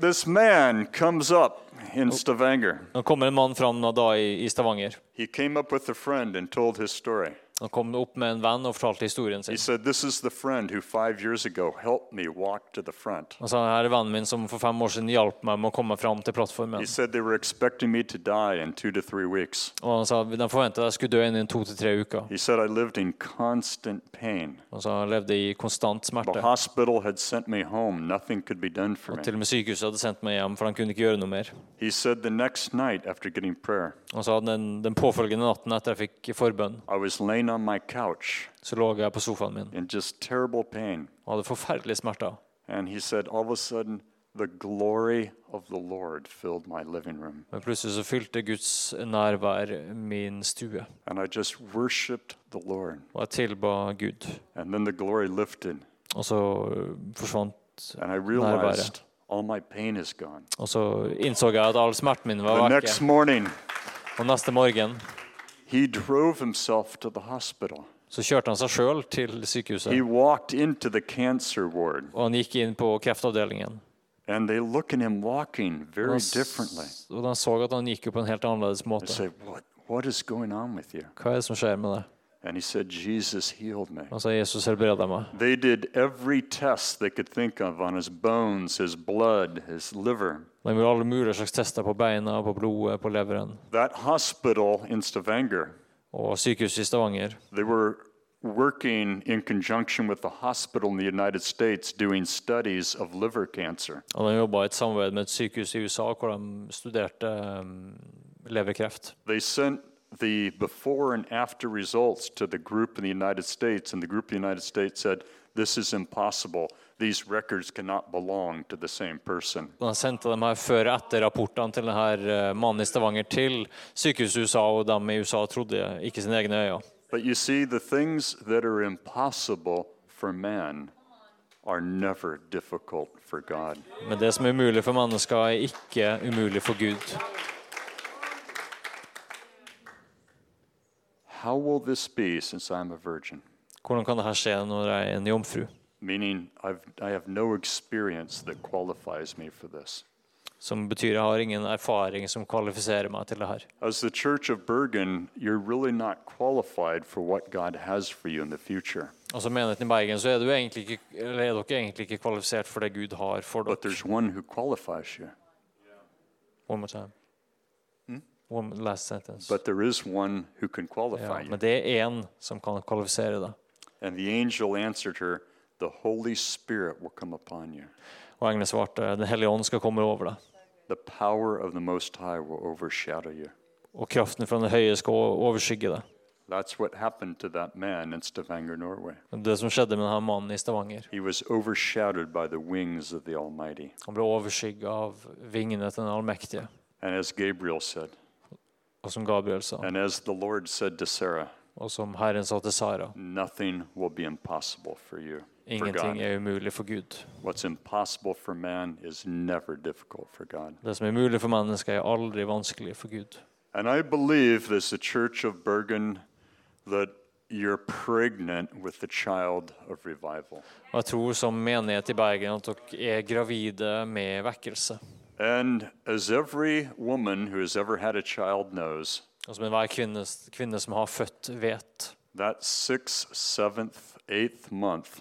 this man comes up in Stavanger. Nå kommer en mann fram da i, i Stavanger. He came up with a friend and told his story. Han kom opp med en venn og fortalte historien He sin. said, This is the friend who five years ago helped me walk to the front. Han sa her er vennen min som for fem år siden hjalp meg med å komme fram til plattformen. He said they were expecting me to die in two to three weeks. Og han sa de forventet jeg skulle dø innen to til tre uker. He said I lived in constant pain. Han sa jeg levde i konstant The smerte. hospital had sent me home. Nothing could be done for Og me. til og med sykehuset hadde sendt meg hjem, for de kunne ikke gjøre noe mer. He said the next night after getting prayer, Han sa den, den påfølgende natten etter jeg fikk forbønn, I was laying on my couch så lå jeg på sofaen min in just terrible pain. og hadde forferdelige smerter. And he said, all of a sudden, the glory of the Lord filled my living room. Men plutselig så fylte Guds nærvær min stue. And I just worshipped the Lord. Og jeg tilba Gud. And then the glory lifted. Og så øh, forsvant And I nærværet. realized all my pain is gone. Og så innså jeg at all smerten min The var next vekke. morning, Og neste morgen he drove himself to the hospital. så kjørte han seg sjøl til He sykehuset. walked into the cancer ward. Og han gikk inn på kreftavdelingen. And they look at him walking very differently. Og han så at han gikk jo på en helt annerledes They måte. say, what, what is going on with you? Hva er det som skjer med det? And he said, Jesus healed me. Han sa Jesus helbreda meg. They did every test they could think of on his bones, his blood, his liver. De gjorde alle mulige slags tester på beina, på blodet, på leveren. That hospital in Stavanger, Og sykehuset i Stavanger they were working in conjunction with the hospital in the United States doing studies of liver cancer. Og de jobba i et samarbeid med et sykehus i USA hvor de studerte um, leverkreft. They sent the before and after results to the group in the United States, and the group in the United States said, This is impossible. These records cannot belong to the same person. De sendte de her før- og etter-rapportene til denne mannen i Stavanger til sykehuset USA, og de i USA trodde ikke sine egne øyne. But you see, the things that are impossible for man are never difficult for God. Men det som er umulig for mennesker, er ikke umulig for Gud. How will this be since I'm a virgin? Hvordan kan dette skje når jeg er en jomfru? Meaning, I've, I have no experience that qualifies me for this. Som betyr jeg har ingen erfaring som kvalifiserer meg til det her. As the Church of Bergen, you're really not qualified for what God has for you in the future. Og som menigheten i Bergen så er, du egentlig ikke, eller er dere egentlig ikke kvalifisert for det Gud har for But dere. there's one who qualifies you. One more time. One last sentence. But there is one who can Ja, qualify you. men det er én som kan kvalifisere deg. And the angel answered her, The Holy Spirit will come upon you. Og engelen svarte, Den hellige ånd skal komme over deg. The power of the Most High will overshadow you. Og kraften fra den høye skal overskygge deg. That's what happened to that man in Stavanger, Norway. Det som skjedde med denne mannen i Stavanger. He was overshadowed by the wings of the Almighty. Han ble av vingene til den allmektige. And as Gabriel said, Og som Gabriel sa, and as the Lord said to Sarah, og som Herren sa til Sara, nothing will be impossible for you. Ingenting er umulig for Gud. What's impossible for man is never difficult for God. Det som er mulig for mennesker, er aldri vanskelig for Gud. And I believe, as the Church of Bergen, that you're pregnant with the child of revival. Jeg tror som menighet i Bergen at dere er gravide med vekkelse. And as every woman who has ever had a child knows, Og som enhver kvinne, kvinne som har født, vet that sixth, seventh, eighth month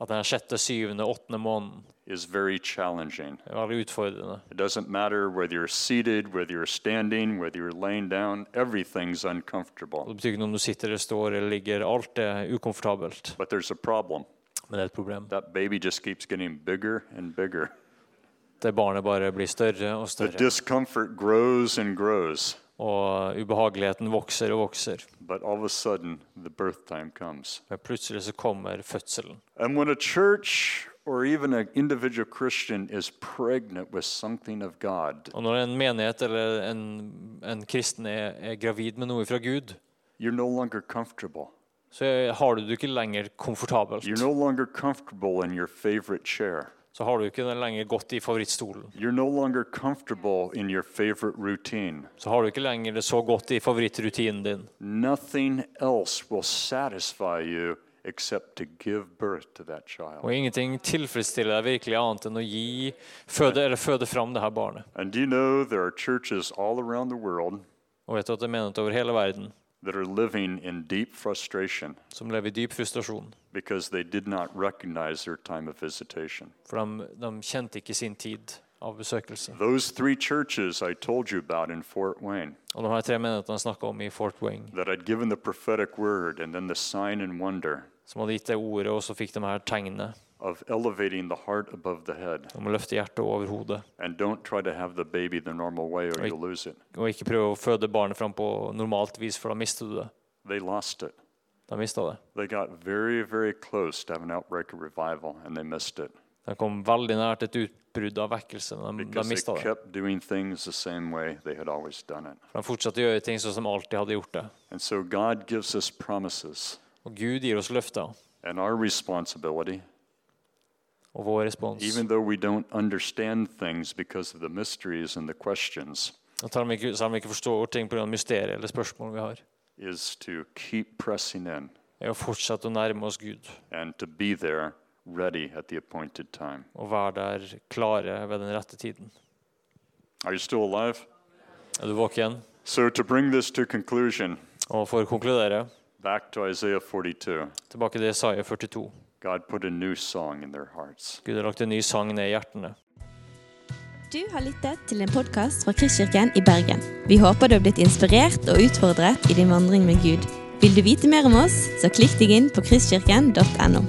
at den sjette, syvende, åttende måneden is very challenging. er veldig utfordrende. It doesn't matter whether you're seated, whether you're standing, whether you're laying down, everything's uncomfortable. Det betyr ikke noe om du sitter eller står eller ligger. Alt er ukomfortabelt. But there's a problem. Men det er et problem. That baby just keeps getting bigger and bigger. Det barnet bare blir større og større. grows. Og ubehageligheten vokser og vokser. Sudden. Men plutselig så kommer fødselen. And when a church or even an individual Christian is pregnant with something of God, Og når en menighet eller en, en kristen er gravid med noe fra Gud, you're no longer comfortable. så har du det ikke lenger komfortabelt. You're no longer comfortable in your favorite chair. Så har du ikke lenger gått i favorittstolen. You're no longer comfortable in your favorite routine. Så har du ikke lenger det så godt i favorittrutinen din. Nothing else will satisfy you except to give birth to that child. Og ingenting tilfredsstiller deg virkelig annet enn å gi, føde, eller føde fram det her barnet. And do you know there are churches all around the world Og vet du at det er menigheter over hele verden that are living in deep frustration som lever i dyp frustrasjon. because they did not recognize their time of visitation? De, de ikke sin tid av besøkelse. Those three churches I told you about in Fort Wayne de her tre menighetene snakka om i Fort Wayne. that I'd given the prophetic word and then the sign and wonder som hadde gitt det ordet, og så fikk de her tegnene of elevating the heart above the head. om å løfte hjertet over hodet. And don't try to have the baby the normal way or you'll lose it. Og ikke prøve å føde barnet fram på normalt vis, for da mister du det. They lost it. De mista det. They got very, very close to have an outbreak of revival and they missed it De kom veldig nært et utbrudd av vekkelse, men de, de because they mista det. kept doing things the same way they had always done it. For de fortsatte å gjøre ting sånn som de alltid hadde gjort det. And so God gives us promises, Og Gud gir oss løfter. and our responsibility, Og vår respons even though we don't understand things because of the mysteries and the questions, Og Selv om vi ikke, selv om vi ikke forstår ting pga. mysterier eller spørsmål vi har, is to keep pressing in er å fortsette å nærme oss Gud and to be there ready at the appointed time. og være der klare ved den rette tiden. Are you still alive? Er du våken? So, to bring this to conclusion, Og for å konkludere Back to Isaiah 42. Tilbake til Isaiah 42. God put a new song in their hearts. Gud har lagt en ny sang ned i hjertene. Du har lyttet til en podkast fra Kristkirken i Bergen. Vi håper du har blitt inspirert og utfordret i din vandring med Gud. Vil du vite mer om oss, så klikk deg inn på kristkirken.no.